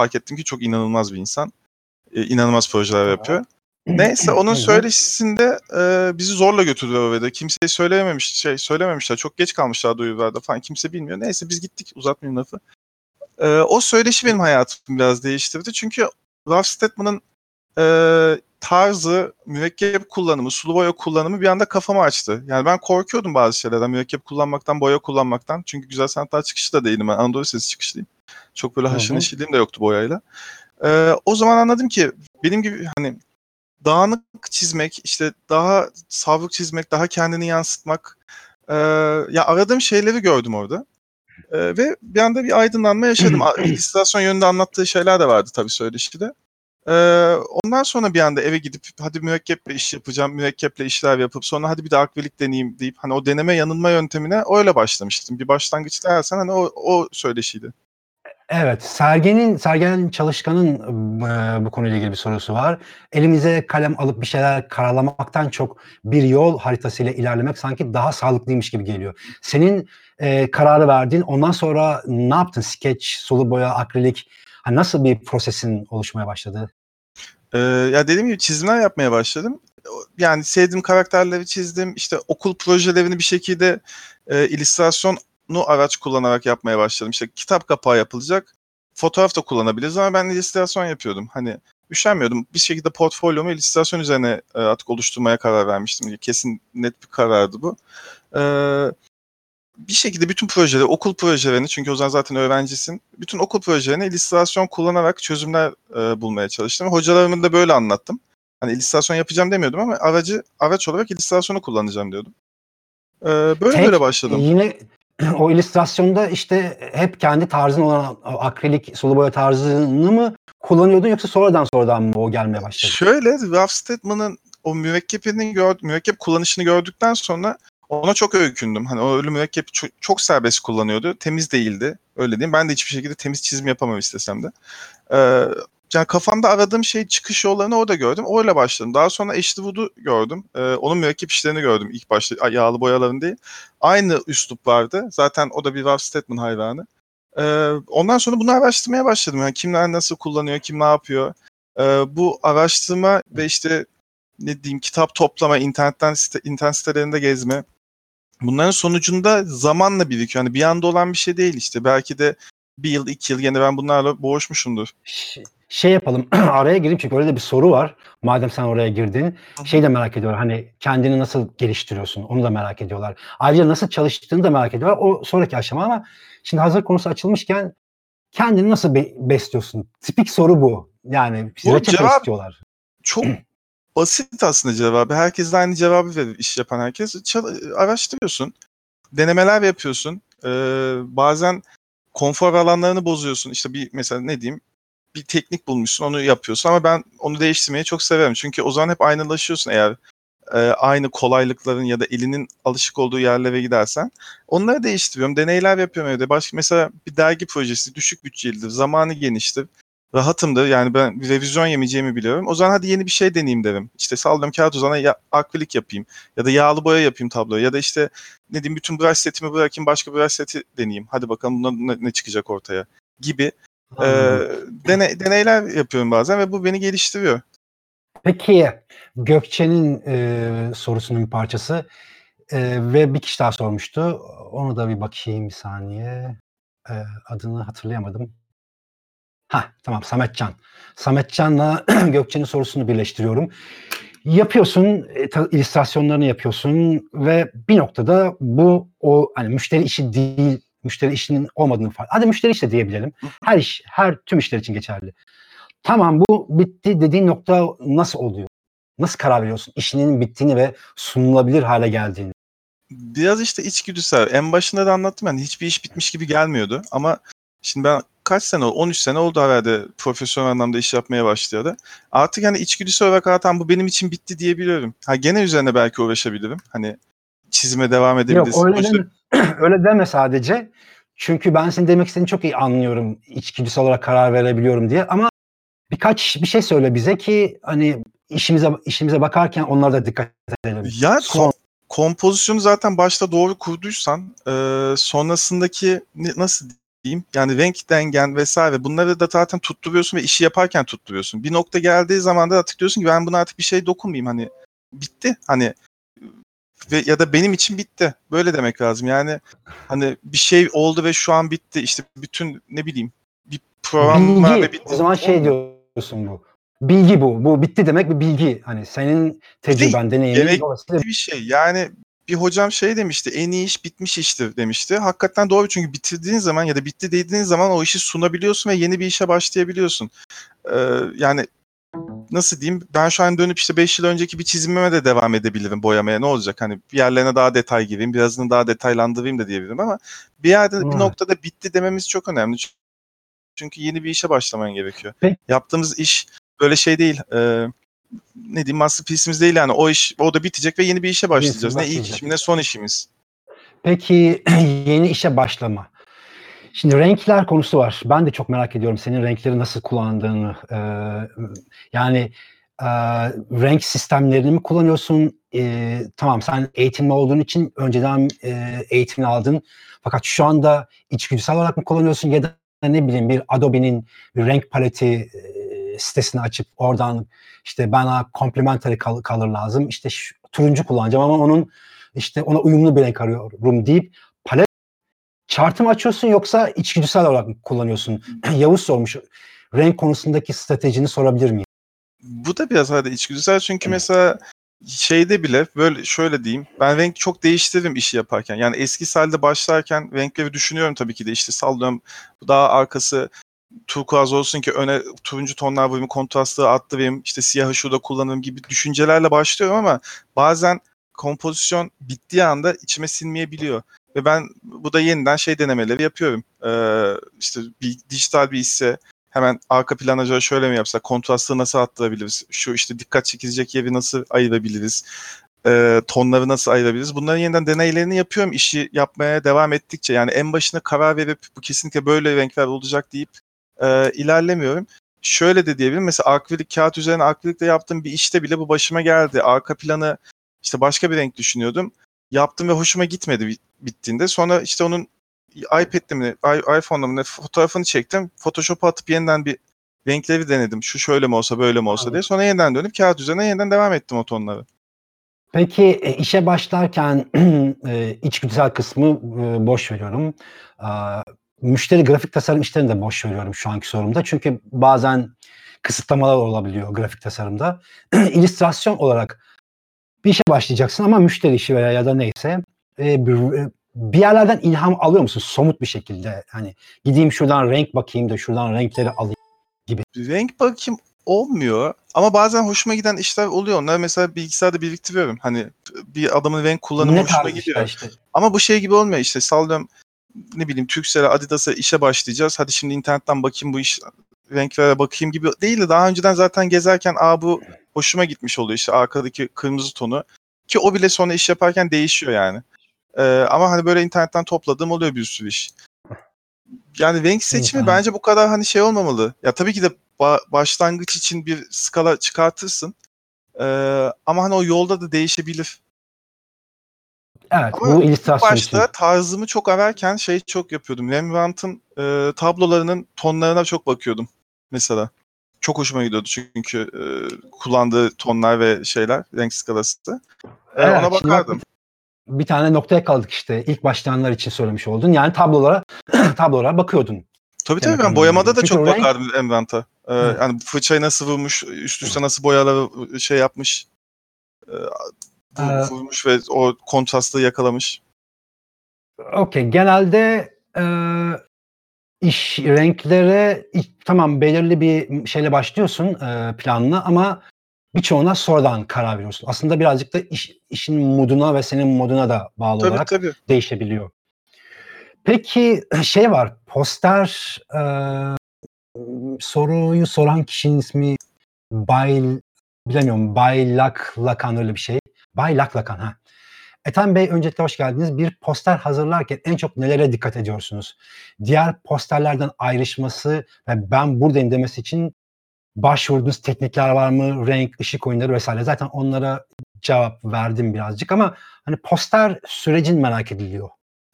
fark ettim ki çok inanılmaz bir insan. E, inanılmaz projeler yapıyor. Neyse onun söyleşisinde e, bizi zorla götürdüler oraya. Kimseye söylememiş, şey söylememişler. Çok geç kalmışlar duyurularda falan. Kimse bilmiyor. Neyse biz gittik uzatmayayım lafı. E, o söyleşi benim hayatımı biraz değiştirdi. Çünkü Ralph Steadman'ın e, tarzı, mürekkep kullanımı, sulu boya kullanımı bir anda kafamı açtı. Yani ben korkuyordum bazı şeylerden. Mürekkep kullanmaktan, boya kullanmaktan. Çünkü güzel sanatlar çıkışı da değilim ben. Anadolu Lisesi çıkışlıyım. Çok böyle haşır neşirliğim de yoktu boyayla. E, o zaman anladım ki benim gibi hani dağınık çizmek, işte daha savruk çizmek, daha kendini yansıtmak. e, ya aradığım şeyleri gördüm orada. E, ve bir anda bir aydınlanma yaşadım. İllüstrasyon yönünde anlattığı şeyler de vardı tabii söyleşide. E, ondan sonra bir anda eve gidip hadi mürekkeple iş yapacağım, mürekkeple işler yapıp sonra hadi bir de akrilik deneyeyim deyip hani o deneme yanılma yöntemine öyle başlamıştım. Bir başlangıç dersen hani o, o söyleşiydi. Evet, Sergen'in Sergen Çalışkan'ın e, bu konuyla ilgili bir sorusu var. Elimize kalem alıp bir şeyler karalamaktan çok bir yol haritasıyla ilerlemek sanki daha sağlıklıymış gibi geliyor. Senin e, kararı verdin. Ondan sonra ne yaptın? Sketch, sulu boya, akrilik. Ha, nasıl bir prosesin oluşmaya başladı? Ee, ya dediğim gibi çizimler yapmaya başladım. Yani sevdiğim karakterleri çizdim. İşte okul projelerini bir şekilde e, illüstrasyonu araç kullanarak yapmaya başladım. İşte kitap kapağı yapılacak. Fotoğraf da kullanabiliriz ama ben illüstrasyon yapıyordum. Hani üşenmiyordum. Bir şekilde portfolyomu illüstrasyon üzerine e, artık oluşturmaya karar vermiştim. Kesin net bir karardı bu. Ee, bir şekilde bütün projeleri, okul projelerini çünkü o zaman zaten öğrencisin. Bütün okul projelerini illüstrasyon kullanarak çözümler e, bulmaya çalıştım. Hocalarımı da böyle anlattım. Hani illüstrasyon yapacağım demiyordum ama aracı araç olarak illüstrasyonu kullanacağım diyordum. Ee, böyle Tek, böyle başladım. Yine o illüstrasyonda işte hep kendi tarzın olan akrilik, sulu boya tarzını mı kullanıyordun yoksa sonradan sonradan mı o gelmeye başladı? Şöyle Ralph Steadman'ın o mürekkebini gör, mürekkep kullanışını gördükten sonra ona çok öykündüm. Hani o ölü mürekkep çok, çok serbest kullanıyordu. Temiz değildi. Öyle diyeyim. Ben de hiçbir şekilde temiz çizim yapamam istesem de. Ee, yani kafamda aradığım şey çıkış yollarını orada gördüm. Öyle başladım. Daha sonra Ashley Wood'u gördüm. Ee, onun mürekkep işlerini gördüm ilk başta. Yağlı boyaların değil. Aynı üslup vardı. Zaten o da bir Ralph Steadman hayranı. Ee, ondan sonra bunu araştırmaya başladım. Yani kimler nasıl kullanıyor, kim ne yapıyor. Ee, bu araştırma ve işte ne diyeyim kitap toplama, internetten site, internet sitelerinde gezme. Bunların sonucunda zamanla birikiyor. Yani bir anda olan bir şey değil işte. Belki de bir yıl, iki yıl yine ben bunlarla boğuşmuşumdur. Şey yapalım araya gireyim çünkü öyle de bir soru var. Madem sen oraya girdin. Şey de merak ediyorlar hani kendini nasıl geliştiriyorsun onu da merak ediyorlar. Ayrıca nasıl çalıştığını da merak ediyorlar. O sonraki aşama ama şimdi hazır konusu açılmışken kendini nasıl be- besliyorsun? Tipik soru bu. Yani Bu reçete cevap- istiyorlar. Çok basit aslında cevabı. Herkes de aynı cevabı verir iş yapan herkes. Çal- araştırıyorsun. Denemeler yapıyorsun. Ee, bazen konfor alanlarını bozuyorsun. İşte bir mesela ne diyeyim bir teknik bulmuşsun onu yapıyorsun ama ben onu değiştirmeyi çok severim. Çünkü o zaman hep aynılaşıyorsun eğer e, aynı kolaylıkların ya da elinin alışık olduğu yerlere gidersen. Onları değiştiriyorum. Deneyler yapıyorum evde. Başka mesela bir dergi projesi düşük bütçelidir. Zamanı geniştir. Rahatımdır. Yani ben revizyon yemeyeceğimi biliyorum. O zaman hadi yeni bir şey deneyeyim derim. İşte sallıyorum kağıt uzana ya, akrilik yapayım. Ya da yağlı boya yapayım tabloya. Ya da işte ne diyeyim bütün brush setimi bırakayım başka brush seti deneyeyim. Hadi bakalım bundan ne, ne çıkacak ortaya gibi e, dene, deneyler yapıyorum bazen ve bu beni geliştiriyor. Peki Gökçe'nin e, sorusunun bir parçası E, ve bir kişi daha sormuştu. Onu da bir bakayım bir saniye. E, adını hatırlayamadım. Ha tamam Sametcan. Sametcan'la Gökçe'nin sorusunu birleştiriyorum. Yapıyorsun, e, illüstrasyonlarını yapıyorsun ve bir noktada bu o hani müşteri işi değil, müşteri işinin olmadığını fark. Hadi müşteri işi de diyebilelim. Her iş, her tüm işler için geçerli. Tamam bu bitti dediğin nokta nasıl oluyor? Nasıl karar veriyorsun? İşinin bittiğini ve sunulabilir hale geldiğini. Biraz işte içgüdüsel. En başında da anlattım yani hiçbir iş bitmiş gibi gelmiyordu. Ama şimdi ben kaç sene oldu? 13 sene oldu herhalde profesyonel anlamda iş yapmaya başlayalı. Artık hani içgüdüsel olarak zaten bu benim için bitti diyebiliyorum. Ha gene üzerine belki uğraşabilirim. Hani çizime devam edebiliriz. Yok öyle deme, öyle deme sadece. Çünkü ben senin demek istediğini çok iyi anlıyorum. İçgüdüsel olarak karar verebiliyorum diye ama birkaç bir şey söyle bize ki hani işimize işimize bakarken onlara da dikkat edelim. Ya Son- kom- kompozisyonu zaten başta doğru kurduysan e, sonrasındaki nasıl diyeyim. Yani renk dengen vesaire bunları da zaten tutturuyorsun ve işi yaparken tutturuyorsun. Bir nokta geldiği zaman da artık diyorsun ki ben buna artık bir şey dokunmayayım. Hani bitti. Hani ve ya da benim için bitti. Böyle demek lazım. Yani hani bir şey oldu ve şu an bitti. İşte bütün ne bileyim bir program var ve bitti. O zaman şey diyorsun bu. Bilgi bu. Bu bitti demek bir bilgi. Hani senin tecrüben, deneyimin bir şey. Yani bir hocam şey demişti. En iyi iş bitmiş iştir demişti. Hakikaten doğru çünkü bitirdiğin zaman ya da bitti dediğin zaman o işi sunabiliyorsun ve yeni bir işe başlayabiliyorsun. Ee, yani nasıl diyeyim? Ben şu an dönüp işte 5 yıl önceki bir çizimime de devam edebilirim boyamaya. Ne olacak? Hani bir yerlerine daha detay gireyim, birazını daha detaylandırayım da diyebilirim ama bir yerde bir Evet. noktada bitti dememiz çok önemli. Çünkü yeni bir işe başlaman gerekiyor. Peki. Yaptığımız iş böyle şey değil. Ee, ne diyeyim masterpiece'imiz değil yani. O iş o da bitecek ve yeni bir işe başlayacağız. Ne ilk başlayacak. işim ne son işimiz. Peki yeni işe başlama. Şimdi renkler konusu var. Ben de çok merak ediyorum senin renkleri nasıl kullandığını. Ee, yani e, renk sistemlerini mi kullanıyorsun? Ee, tamam sen eğitimli olduğun için önceden e, eğitimini aldın. Fakat şu anda içgüdüsel olarak mı kullanıyorsun ya da ne bileyim bir Adobe'nin renk paleti e, sitesini açıp oradan işte bana complementary color, color lazım. İşte şu, turuncu kullanacağım ama onun işte ona uyumlu bir renk arıyorum deyip chartı mı açıyorsun yoksa içgüdüsel olarak mı kullanıyorsun? Yavuz sormuş. Renk konusundaki stratejini sorabilir miyim? Bu da biraz hadi içgüdüsel çünkü Evet. mesela şeyde bile böyle şöyle diyeyim. Ben renk çok değiştiririm işi yaparken. Yani eski halde başlarken renkleri düşünüyorum tabii ki de işte sallıyorum daha arkası turkuaz olsun ki öne turuncu tonlar vurayım, kontrastı arttırayım, işte siyahı şurada kullanırım gibi düşüncelerle başlıyorum ama bazen kompozisyon bittiği anda içime sinmeyebiliyor. Ve ben bu da yeniden şey denemeleri yapıyorum. Ee, işte bir dijital bir ise hemen arka plan acaba şöyle mi yapsak? Kontrastı nasıl arttırabiliriz? Şu işte dikkat çekilecek yeri nasıl ayırabiliriz? Ee, tonları nasıl ayırabiliriz? Bunların yeniden deneylerini yapıyorum işi yapmaya devam ettikçe. Yani en başına karar verip bu kesinlikle böyle renkler olacak deyip e, ilerlemiyorum. Şöyle de diyebilirim. Mesela akrilik kağıt üzerine akrilikle yaptığım bir işte bile bu başıma geldi. Arka planı işte başka bir renk düşünüyordum. Yaptım ve hoşuma gitmedi bit- bittiğinde. Sonra işte onun iPad'le mi, iPhone'la mı fotoğrafını çektim. Photoshop'a atıp yeniden bir renkleri denedim. Şu şöyle mi olsa böyle mi olsa Anladım. diye. Sonra yeniden dönüp kağıt üzerine yeniden devam ettim o tonları. Peki e, işe başlarken e, içgüdüsel kısmı e, boş veriyorum. Müşteri grafik tasarım işlerini de boş veriyorum şu anki sorumda. Çünkü bazen kısıtlamalar olabiliyor grafik tasarımda. İllüstrasyon olarak bir işe başlayacaksın ama müşteri işi veya ya da neyse e, bir, e, bir yerlerden ilham alıyor musun somut bir şekilde? Hani gideyim şuradan renk bakayım da şuradan renkleri alayım. Renk bakayım olmuyor ama bazen hoşuma giden işler oluyor. Onları mesela bilgisayarda biriktiriyorum. Hani bir adamın renk kullanımı Ne hoşuma gidiyor. işte? Ama bu şey gibi olmuyor işte sallıyorum ne bileyim Turkcell'e Adidas'a işe başlayacağız. Hadi şimdi internetten bakayım bu iş renklere bakayım gibi değil de daha önceden zaten gezerken aa bu hoşuma gitmiş oluyor işte arkadaki kırmızı tonu. Ki o bile sonra iş yaparken değişiyor yani. Ee, ama hani böyle internetten topladığım oluyor bir sürü iş. Yani renk seçimi bence bu kadar hani şey olmamalı. Ya tabii ki de ba- başlangıç için bir skala çıkartırsın. Ee, ama hani o yolda da değişebilir. Evet Ama bu illüstrasyon için. Başta tarzımı çok ararken şey çok yapıyordum. Rembrandt'ın e, tablolarının tonlarına çok bakıyordum mesela. Çok hoşuma gidiyordu çünkü e, kullandığı tonlar ve şeyler, renk skalası. E, Evet, ona bakardım. bir tane noktaya kaldık işte. İlk başlayanlar için söylemiş oldun. Yani tablolara tablolara bakıyordun. Tabii tabii ben boyamada da Çünkü çok renk- bakardım Rembrandt'a. E, Hı. yani fırçayı nasıl vurmuş, üst üste nasıl boyaları şey yapmış, e, Ee, vurmuş ve o kontrastı yakalamış. Okey. Genelde e, iş renklere tamam belirli bir şeyle başlıyorsun e, planla ama birçoğuna sonradan karar veriyorsun. Aslında birazcık da iş, işin moduna ve senin moduna da bağlı Tabii olarak tabii. değişebiliyor. Peki şey var poster e, soruyu soran kişinin ismi Bay bilemiyorum Bay Lak Lakan öyle bir şey. Bay Lak Lakan ha. Ethem Bey öncelikle hoş geldiniz. Bir poster hazırlarken en çok nelere dikkat ediyorsunuz? Diğer posterlerden ayrışması ve ben buradayım demesi için başvurduğunuz teknikler var mı? Renk, ışık oyunları vesaire. Zaten onlara cevap verdim birazcık ama hani poster sürecin merak ediliyor.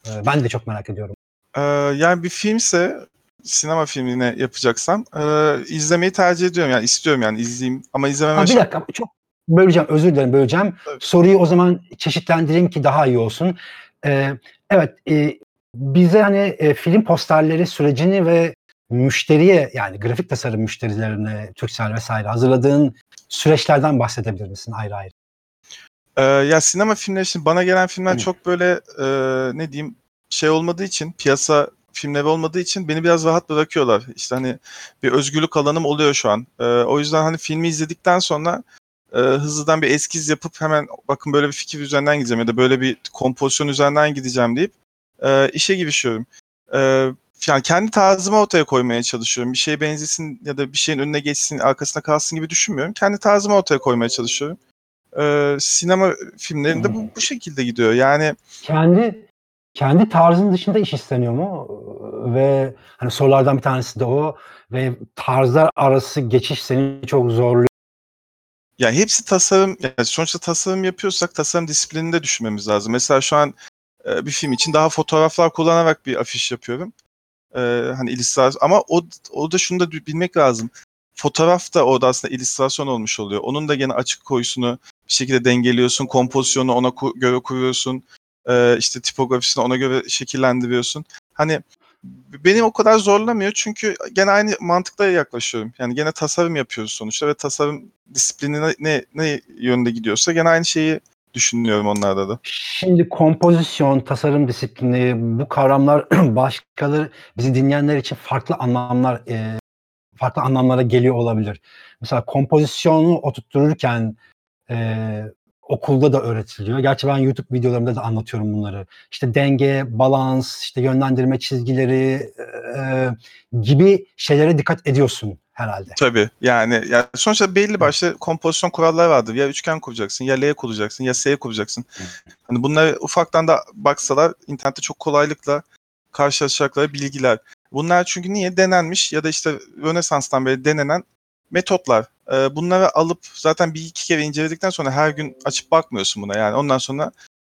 Ee, Ben de çok merak ediyorum. Ee, yani bir filmse sinema filmine yapacaksam e, izlemeyi tercih ediyorum. Yani istiyorum yani izleyeyim ama izlememe Ha, bir dakika çok böleceğim özür dilerim böleceğim. Tabii. Soruyu o zaman çeşitlendireyim ki daha iyi olsun. Ee, evet e, bize hani e, film posterleri sürecini ve müşteriye yani grafik tasarım müşterilerine Türksel vesaire hazırladığın süreçlerden bahsedebilir misin ayrı ayrı? Ee, ya sinema filmleri için bana gelen filmler Hı. çok böyle e, ne diyeyim şey olmadığı için piyasa filmleri olmadığı için beni biraz rahat bırakıyorlar. İşte hani bir özgürlük alanım oluyor şu an. Ee, o yüzden hani filmi izledikten sonra e, hızlıdan bir eskiz yapıp hemen bakın böyle bir fikir üzerinden gideceğim ya da böyle bir kompozisyon üzerinden gideceğim deyip e, işe girişiyorum. E, yani kendi tarzımı ortaya koymaya çalışıyorum. Bir şeye benzesin ya da bir şeyin önüne geçsin, arkasına kalsın gibi düşünmüyorum. Kendi tarzımı ortaya koymaya çalışıyorum. E, sinema filmlerinde bu, bu şekilde gidiyor. Yani Kendi kendi tarzın dışında iş isteniyor mu? Ve hani sorulardan bir tanesi de o ve tarzlar arası geçiş seni çok zorluyor. Ya hepsi tasarım, yani sonuçta tasarım yapıyorsak tasarım disiplininde düşünmemiz lazım. Mesela şu an e, bir film için daha fotoğraflar kullanarak bir afiş yapıyorum. E, hani illüstrasyon ama o, o da şunu da bilmek lazım. Fotoğraf da orada aslında illüstrasyon olmuş oluyor. Onun da gene açık koyusunu bir şekilde dengeliyorsun. Kompozisyonu ona ku- göre kuruyorsun. E, işte tipografisini ona göre şekillendiriyorsun. Hani benim o kadar zorlamıyor çünkü gene aynı mantıkla yaklaşıyorum. Yani gene tasarım yapıyoruz sonuçta ve tasarım disiplini ne, ne, yönde gidiyorsa gene aynı şeyi düşünüyorum onlarda da. Şimdi kompozisyon, tasarım disiplini bu kavramlar başkaları bizi dinleyenler için farklı anlamlar e, farklı anlamlara geliyor olabilir. Mesela kompozisyonu oturttururken e, okulda da öğretiliyor. Gerçi ben YouTube videolarımda da anlatıyorum bunları. İşte denge, balans, işte yönlendirme çizgileri e, gibi şeylere dikkat ediyorsun herhalde. Tabii yani, yani sonuçta belli başlı kompozisyon kuralları vardır. Ya üçgen kuracaksın, ya L kuracaksın, ya S kuracaksın. Hani bunları ufaktan da baksalar internette çok kolaylıkla karşılaşacakları bilgiler. Bunlar çünkü niye denenmiş ya da işte Rönesans'tan beri denenen metotlar. Ee, bunları alıp zaten bir iki kere inceledikten sonra her gün açıp bakmıyorsun buna yani. Ondan sonra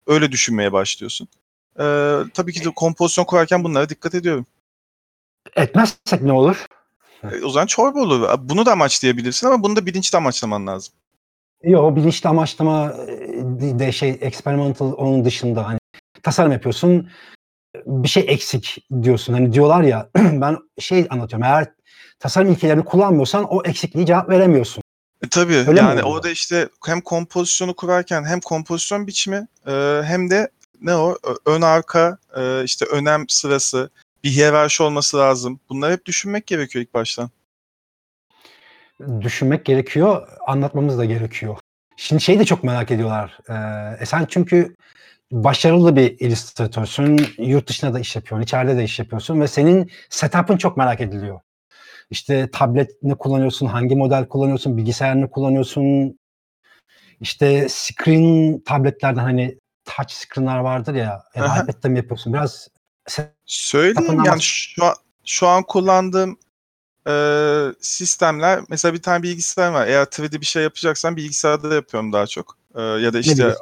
öyle düşünmeye başlıyorsun. Ee, tabii ki de kompozisyon kurarken bunlara dikkat ediyorum. Etmezsek ne olur? Ee, o zaman çorba olur. Bunu da amaçlayabilirsin ama bunu da bilinçli amaçlaman lazım. Yok bilinçli amaçlama e, de şey experimental onun dışında hani tasarım yapıyorsun bir şey eksik diyorsun. Hani diyorlar ya ben şey anlatıyorum eğer tasarım ilkelerini kullanmıyorsan o eksikliği cevap veremiyorsun. E, tabii Öyle yani orada işte hem kompozisyonu kurarken hem kompozisyon biçimi e, hem de ne o ön arka e, işte önem sırası bir hiyerarşi olması lazım. Bunları hep düşünmek gerekiyor ilk baştan. Düşünmek gerekiyor, anlatmamız da gerekiyor. Şimdi şeyi de çok merak ediyorlar. Ee, sen çünkü başarılı bir illüstratörsün, yurt dışında da iş yapıyorsun, içeride de iş yapıyorsun ve senin setup'ın çok merak ediliyor. İşte tablet ne kullanıyorsun, hangi model kullanıyorsun, bilgisayar ne kullanıyorsun, işte screen tabletlerden hani touch screen'ler vardır ya, ya da Aha. iPad'de mi yapıyorsun? Biraz Söyleyeyim yani şu an, şu an kullandığım e, sistemler mesela bir tane bilgisayar var. Eğer 3D bir şey yapacaksan bilgisayarda yapıyorum daha çok. E, ya da işte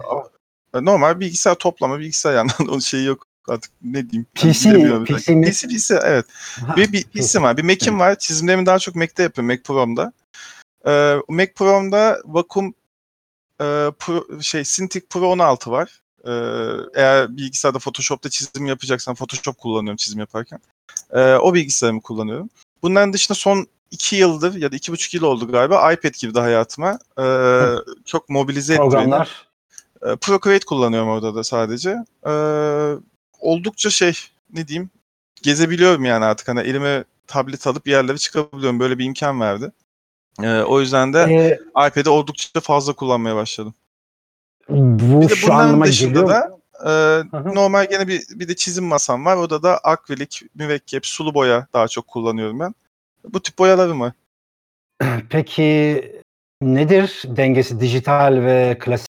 normal bilgisayar toplama bilgisayar yani onun şeyi yok artık ne diyeyim. PC. PC mi? PC, PC evet. Ha, Bir, bir PC'm var. Bir Mac'im var. Çizimlerimi daha çok Mac'te yapıyorum. Mac Pro'mda. Ee, Mac Pro'mda Wacom e, Pro, şey Cintiq Pro 16 var. Ee, eğer bilgisayarda Photoshop'ta çizim yapacaksan Photoshop kullanıyorum çizim yaparken. Ee, o bilgisayarımı kullanıyorum. Bunların dışında son iki yıldır ya da iki buçuk yıl oldu galiba iPad girdi hayatıma. Ee, çok mobilize etti beni. programlar. E, Procreate kullanıyorum orada da sadece. E, oldukça şey ne diyeyim gezebiliyorum yani artık hani elime tablet alıp yerlere çıkabiliyorum. Böyle bir imkan verdi. E, o yüzden de Ee, iPad'i oldukça fazla kullanmaya başladım. bu Bir de şu anlama dışında geliyor. da e, normal gene bir, bir de çizim masam var. Orada da akrilik, mürekkep, sulu boya daha çok kullanıyorum ben. Bu tip boyalarım var. Peki nedir dengesi dijital ve klasik?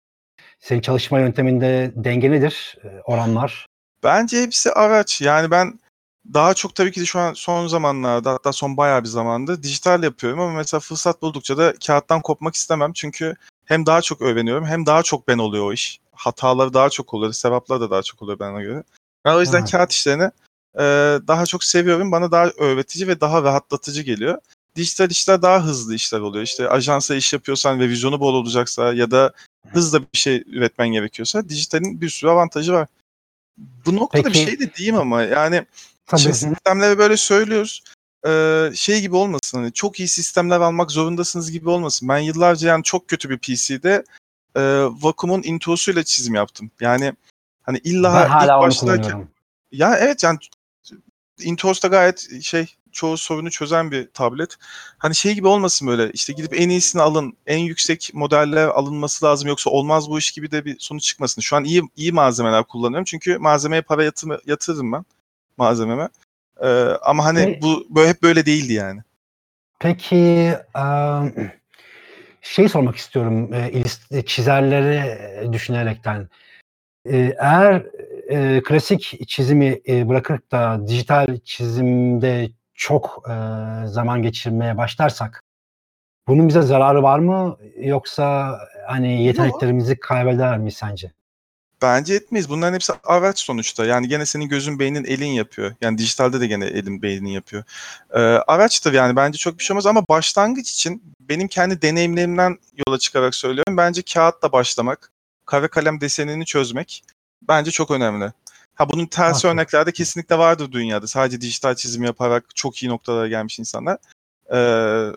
Senin çalışma yönteminde denge nedir? Ee, Oranlar. Bence hepsi araç. Yani ben daha çok tabii ki de şu an son zamanlarda hatta son bayağı bir zamanda dijital yapıyorum ama mesela fırsat buldukça da kağıttan kopmak istemem. Çünkü hem daha çok öğreniyorum hem daha çok ben oluyor o iş. Hataları daha çok oluyor, sevaplar da daha çok oluyor bana göre. Ben o yüzden Evet. kağıt işlerini e, daha çok seviyorum. Bana daha öğretici ve daha rahatlatıcı geliyor. Dijital işler daha hızlı işler oluyor. İşte ajansa iş yapıyorsan ve vizyonu bol olacaksa ya da hızla bir şey üretmen gerekiyorsa dijitalin bir sürü avantajı var. Bu noktada Peki- bir şey de diyeyim ama yani Tabii. Şimdi sistemleri böyle söylüyoruz. Ee, şey gibi olmasın hani çok iyi sistemler almak zorundasınız gibi olmasın. Ben yıllarca yani çok kötü bir PC'de e, Vacuum'un introsuyla çizim yaptım. Yani hani illa ben ilk hala onu başlarken ya evet yani Intuos da gayet şey çoğu sorunu çözen bir tablet. Hani şey gibi olmasın böyle işte gidip en iyisini alın, en yüksek modeller alınması lazım yoksa olmaz bu iş gibi de bir sonuç çıkmasın. Şu an iyi iyi malzemeler kullanıyorum çünkü malzemeye para yatırım, yatırırım ben malzememe. Ee, ama hani E- bu böyle hep böyle değildi yani. Peki şey sormak istiyorum e, çizerleri düşünerekten. E, Eğer e, klasik çizimi e, bırakıp da dijital çizimde çok e, zaman geçirmeye başlarsak bunun bize zararı var mı yoksa hani yeteneklerimizi kaybeder mi sence? Bence etmeyiz. Bunların hepsi araç sonuçta. Yani gene senin gözün, beynin, elin yapıyor. Yani dijitalde de gene elin, beynin yapıyor. Ee, araçtır yani bence çok bir şey olmaz ama başlangıç için benim kendi deneyimlerimden yola çıkarak söylüyorum. Bence kağıtla başlamak, kare kalem desenini çözmek bence çok önemli. Ha bunun tersi Haklı. örnekler de kesinlikle vardır dünyada. Sadece dijital çizim yaparak çok iyi noktalara gelmiş insanlar. Ee,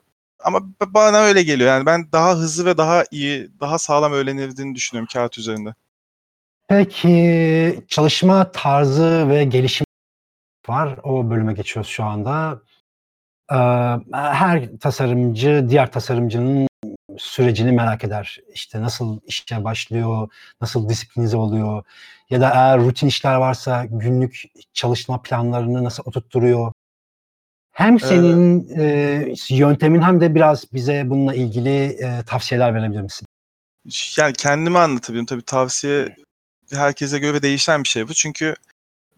ama bana öyle geliyor. Yani ben daha hızlı ve daha iyi, daha sağlam öğrenildiğini düşünüyorum kağıt üzerinde. Peki çalışma tarzı ve gelişim var. O bölüme geçiyoruz şu anda. Ee, her tasarımcı diğer tasarımcının sürecini merak eder. İşte nasıl işe başlıyor, nasıl disiplinize oluyor ya da eğer rutin işler varsa günlük çalışma planlarını nasıl oturtturuyor. Hem senin e, yöntemin hem de biraz bize bununla ilgili e, tavsiyeler verebilir misin? Yani kendimi anlatabilirim. Tabii tavsiye herkese göre değişen bir şey bu. Çünkü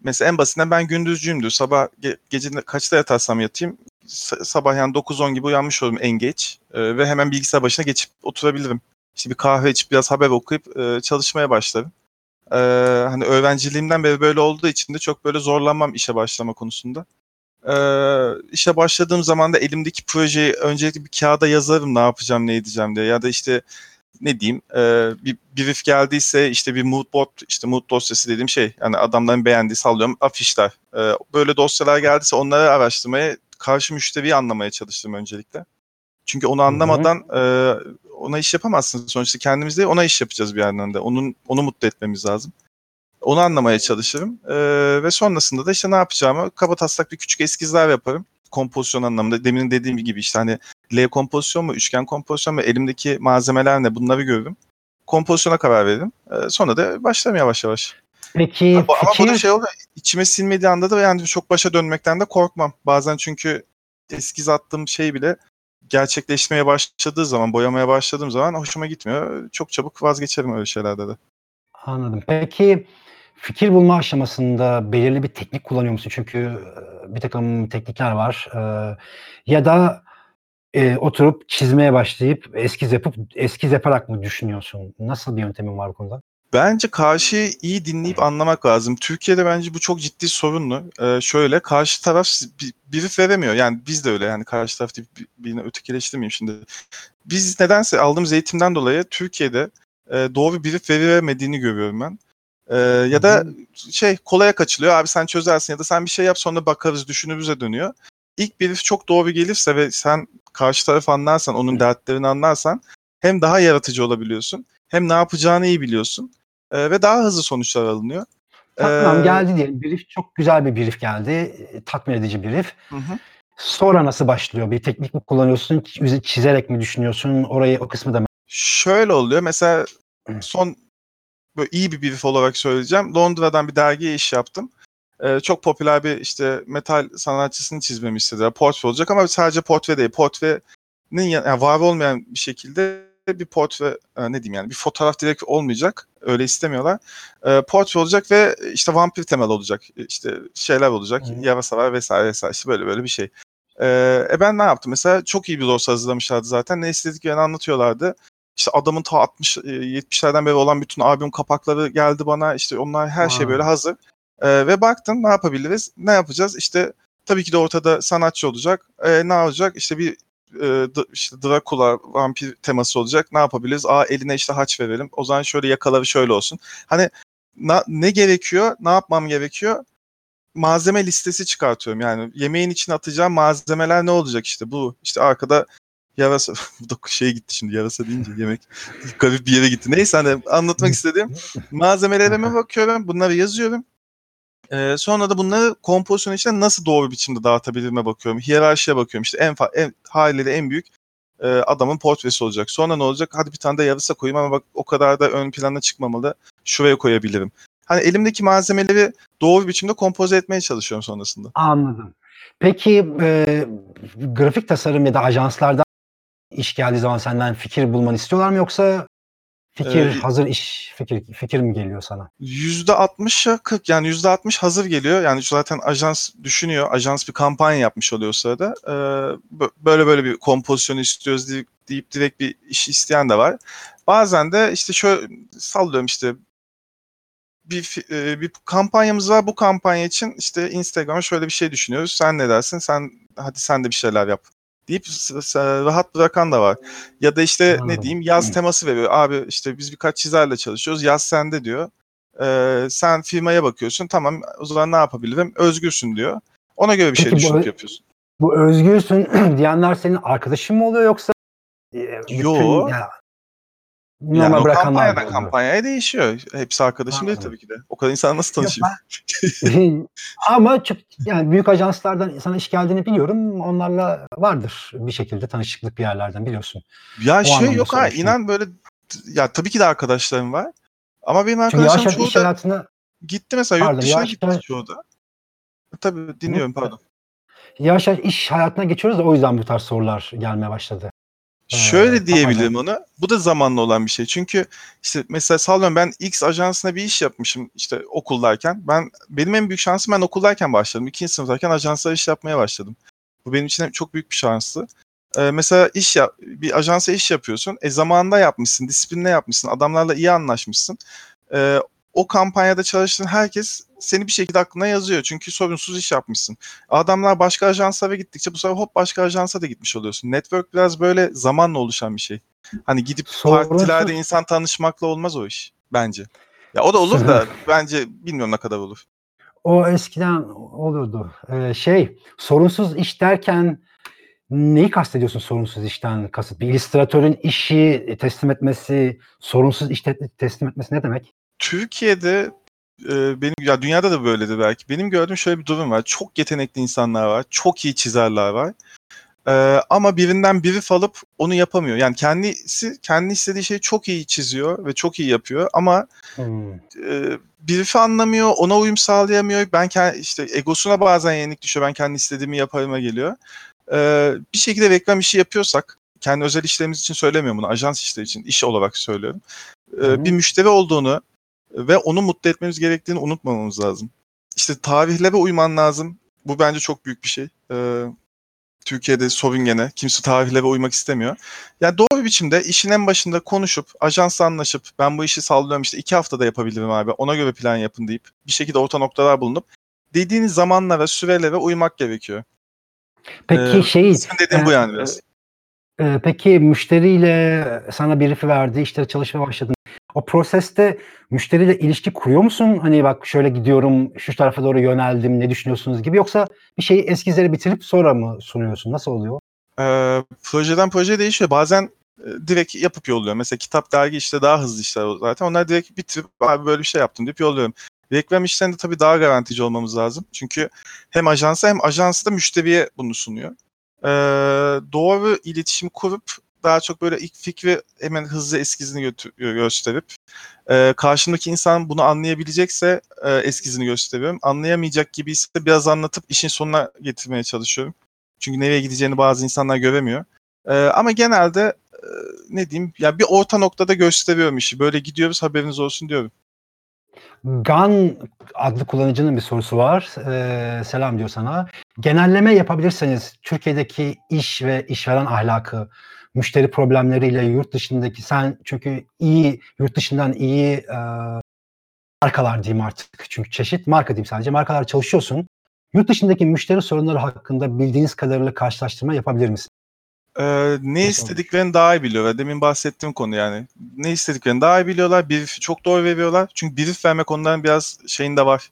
mesela en basitinden ben gündüzcüyümdür. Sabah ge- gece kaçta yatarsam yatayım sa- sabah yani 9-10 gibi uyanmış olurum en geç. Ee, ve hemen bilgisayar başına geçip oturabilirim. İşte bir kahve içip biraz haber okuyup e, çalışmaya başlarım. Ee, hani öğrenciliğimden beri böyle olduğu için de çok böyle zorlanmam işe başlama konusunda. Ee, işe başladığım zaman da elimdeki projeyi öncelikle bir kağıda yazarım ne yapacağım ne edeceğim diye. Ya da işte ne diyeyim e, bir brief geldiyse işte bir mood board işte mood dosyası dediğim şey yani adamların beğendiği sallıyorum afişler. E, böyle dosyalar geldiyse onları araştırmaya karşı müşteriyi anlamaya çalıştım öncelikle. Çünkü onu anlamadan e, ona iş yapamazsın. Sonuçta kendimiz değil ona iş yapacağız bir yandan da. Onun, onu mutlu etmemiz lazım. Onu anlamaya çalışırım. E, ve sonrasında da işte ne yapacağımı kaba taslak bir küçük eskizler yaparım. Kompozisyon anlamında. Demin dediğim gibi işte hani L kompozisyon mu, üçgen kompozisyon mu, elimdeki malzemeler ne bunları görürüm. Kompozisyona karar veririm. Ee, sonra da başlarım yavaş yavaş. Peki Ama, ama bu da fikir şey oluyor, içime sinmediği anda da yani çok başa dönmekten de korkmam. Bazen çünkü eskiz attığım şey bile gerçekleşmeye başladığı zaman, boyamaya başladığım zaman hoşuma gitmiyor. Çok çabuk vazgeçerim öyle şeylerde de. Anladım. Peki fikir bulma aşamasında belirli bir teknik kullanıyor musun? Çünkü bir takım teknikler var. Ya da e, oturup çizmeye başlayıp eskiz yapıp eskiz yaparak mı düşünüyorsun? Nasıl bir yöntemin var bu konuda? Bence karşıyı iyi dinleyip anlamak lazım. Türkiye'de bence bu çok ciddi sorunlu. Ee, şöyle karşı taraf bir, biri veremiyor. Yani biz de öyle yani karşı taraf deyip bir- birine ötekileştirmeyeyim şimdi. Biz nedense aldığımız eğitimden dolayı Türkiye'de e, doğru bir veremediğini görüyorum ben. Ee, ya da şey kolaya kaçılıyor. Abi sen çözersin ya da sen bir şey yap sonra bakarız düşünürüze dönüyor. İlk brief çok doğru gelirse ve sen karşı tarafı anlarsan, onun dertlerini anlarsan hem daha yaratıcı olabiliyorsun hem ne yapacağını iyi biliyorsun e, ve daha hızlı sonuçlar alınıyor. Tamam Ee, geldi diyelim. Brief çok güzel bir brief geldi. e, Tatmin edici brief. Hı hı. Sonra nasıl başlıyor? Bir teknik mi kullanıyorsun? çiz- Çizerek mi düşünüyorsun? Orayı o kısmı da Şöyle oluyor. Mesela son böyle iyi bir brief olarak söyleyeceğim. Londra'dan bir dergiye iş yaptım. Ee, çok popüler bir işte metal sanatçısını çizmemi istediler. Portre olacak ama sadece portre değil. Portrenin ya- yani var olmayan bir şekilde bir portre e, ne diyeyim yani bir fotoğraf direkt olmayacak. Öyle istemiyorlar. Ee, portre olacak ve işte vampir temel olacak. İşte şeyler olacak. Hı. Yarasalar vesaire vesaire. İşte böyle böyle bir şey. Ee, e ben ne yaptım? Mesela çok iyi bir dosya hazırlamışlardı zaten. Ne istediklerini anlatıyorlardı. İşte adamın ta 60 e, 70'lerden beri olan bütün albüm kapakları geldi bana. İşte onlar her şey Vay. böyle hazır. Ee, ve baktım ne yapabiliriz? Ne yapacağız? İşte tabii ki de ortada sanatçı olacak. Ee, ne olacak? İşte bir e, işte Dracula vampir teması olacak. Ne yapabiliriz? Aa eline işte haç verelim. O zaman şöyle yakaları şöyle olsun. Hani na- ne gerekiyor? Ne yapmam gerekiyor? Malzeme listesi çıkartıyorum. Yani yemeğin içine atacağım malzemeler ne olacak işte bu. işte arkada yarasa bu da şey gitti şimdi yarasa deyince yemek garip bir yere gitti. Neyse hani anlatmak istediğim malzemelerime bakıyorum. Bunları yazıyorum. Ee, sonra da bunları kompozisyon içinde nasıl doğru biçimde dağıtabilirime bakıyorum. Hiyerarşiye bakıyorum. İşte en, en haliyle en büyük e, adamın portresi olacak. Sonra ne olacak? Hadi bir tane de yarısa koyayım ama bak o kadar da ön plana çıkmamalı. Şuraya koyabilirim. Hani elimdeki malzemeleri doğru biçimde kompoze etmeye çalışıyorum sonrasında. Anladım. Peki e, grafik tasarım ya da ajanslardan iş geldiği zaman senden fikir bulmanı istiyorlar mı yoksa fikir Ee, hazır iş fikir fikir mi geliyor sana? %60'a 40 yani %60 hazır geliyor. Yani zaten ajans düşünüyor. Ajans bir kampanya yapmış oluyor o sırada. Ee, bö- böyle böyle bir kompozisyon istiyoruz deyip, deyip direkt bir iş isteyen de var. Bazen de işte şöyle sallıyorum işte bir e, bir kampanyamız var. Bu kampanya için işte Instagram'a şöyle bir şey düşünüyoruz. Sen ne dersin? Sen hadi sen de bir şeyler yap deyip rahat bırakan da var. Ya da işte ne diyeyim yaz teması veriyor. Abi işte biz birkaç çizerle çalışıyoruz. Yaz sende diyor. Ee, sen firmaya bakıyorsun. Tamam o zaman ne yapabilirim? Özgürsün diyor. Ona göre bir şey Peki bu- düşünüp yapıyorsun. Bu özgürsün diyenler senin arkadaşın mı oluyor yoksa e, bütün Yo. ya, Yani normal o bırakanlar mı kampanyadan oluyor? kampanyaya değişiyor. Hepsi arkadaşım değil tabii ki de. O kadar insan nasıl tanışayım? Ama çok yani büyük ajanslardan sana iş geldiğini biliyorum. Onlarla vardır bir şekilde tanışıklık bir yerlerden biliyorsun. Ya O şey yok ha inan böyle ya tabii ki de arkadaşlarım var. Ama benim yavaş çoğu iş da hayatına gitti mesela yurt Pardon, dışına yavaş gitti yavaş- çoğu da. Tabii dinliyorum pardon. yavaş yavaş iş hayatına geçiyoruz da o yüzden bu tarz sorular gelmeye başladı. Ee, Şöyle diyebilirim onu. Bu da zamanla olan bir şey. Çünkü işte mesela sallıyorum ben X ajansına bir iş yapmışım işte okuldayken. Ben benim en büyük şansım ben okuldayken başladım. İkinci sınıftayken ajanslara iş yapmaya başladım. Bu benim için çok büyük bir şanstı. Ee, mesela iş yap, bir ajansa iş yapıyorsun. E zamanında yapmışsın, disiplinle yapmışsın, adamlarla iyi anlaşmışsın. Ee, o kampanyada çalıştığın herkes seni bir şekilde aklına yazıyor. Çünkü sorunsuz iş yapmışsın. Adamlar başka ajanslara gittikçe bu sefer hop başka ajansa da gitmiş oluyorsun. Network biraz böyle zamanla oluşan bir şey. Hani gidip Sorunsuz- partilerde insan tanışmakla olmaz o iş bence. Ya o da olur da bence bilmiyorum ne kadar olur. O eskiden oluyordu. Ee, şey sorunsuz iş derken neyi kastediyorsun sorunsuz işten kasıt? Bir illüstratörün işi teslim etmesi, sorunsuz iş te- teslim etmesi ne demek? Türkiye'de e, benim ya dünyada da böyledir belki. Benim gördüğüm şöyle bir durum var. Çok yetenekli insanlar var. Çok iyi çizerler var. E, ama birinden brief alıp onu yapamıyor. Yani kendisi kendi istediği şeyi çok iyi çiziyor ve çok iyi yapıyor ama Hmm. e, brief'i anlamıyor, ona uyum sağlayamıyor. Ben kendi, işte egosuna bazen yenik düşüyor. Ben kendi istediğimi yaparıma geliyor. E, bir şekilde reklam işi yapıyorsak, kendi özel işlerimiz için söylemiyorum bunu, ajans işleri için, iş olarak söylüyorum. E, bir müşteri olduğunu ve onu mutlu etmemiz gerektiğini unutmamamız lazım. İşte tarihlere uyman lazım. Bu bence çok büyük bir şey. E, Türkiye'de sorun gene. Kimse tarihlere uymak istemiyor. Yani doğru bir biçimde işin en başında konuşup, ajansla anlaşıp ben bu işi sallıyorum işte iki haftada yapabilirim abi ona göre plan yapın deyip bir şekilde orta noktalar bulunup dediğiniz zamanlara, sürelere uymak gerekiyor. Peki Ee, şey Senin dediğin bu e, yani biraz. e, peki müşteriyle sana brief'i verdi, işte çalışmaya başladın. O proseste müşteriyle ilişki kuruyor musun? Hani bak şöyle gidiyorum, şu tarafa doğru yöneldim, ne düşünüyorsunuz gibi yoksa bir şeyi eskizleri bitirip sonra mı sunuyorsun? Nasıl oluyor? Ee, projeden projeye değişiyor. Bazen e, direkt yapıp yolluyorum. Mesela kitap, dergi işte daha hızlı işler zaten. Onlar direkt bitirip abi böyle bir şey yaptım deyip yolluyorum. Reklam işlerinde tabii daha garantici olmamız lazım. Çünkü hem ajansa hem ajans da müşteriye bunu sunuyor. Ee, doğru iletişim kurup daha çok böyle ilk fikri hemen hızlı eskizini götü- gösterip e, karşımdaki insan bunu anlayabilecekse e, eskizini gösteriyorum. Anlayamayacak gibi ise biraz anlatıp işin sonuna getirmeye çalışıyorum. Çünkü nereye gideceğini bazı insanlar göremiyor. Ee, ama genelde e, ne diyeyim ya bir orta noktada gösteriyorum işi. Böyle gidiyoruz haberiniz olsun diyorum. Gan adlı kullanıcının bir sorusu var. Ee, selam diyor sana. Genelleme yapabilirseniz Türkiye'deki iş ve işveren ahlakı, müşteri problemleriyle yurt dışındaki sen çünkü iyi yurt dışından iyi e, markalar diyeyim artık. Çünkü çeşit marka diyeyim sadece. Markalar çalışıyorsun. Yurt dışındaki müşteri sorunları hakkında bildiğiniz kadarıyla karşılaştırma yapabilir misin? Ee, ne istediklerini daha iyi biliyorlar. Demin bahsettiğim konu yani. Ne istediklerini daha iyi biliyorlar. Brief çok doğru veriyorlar. Çünkü brief vermek onların biraz şeyinde var.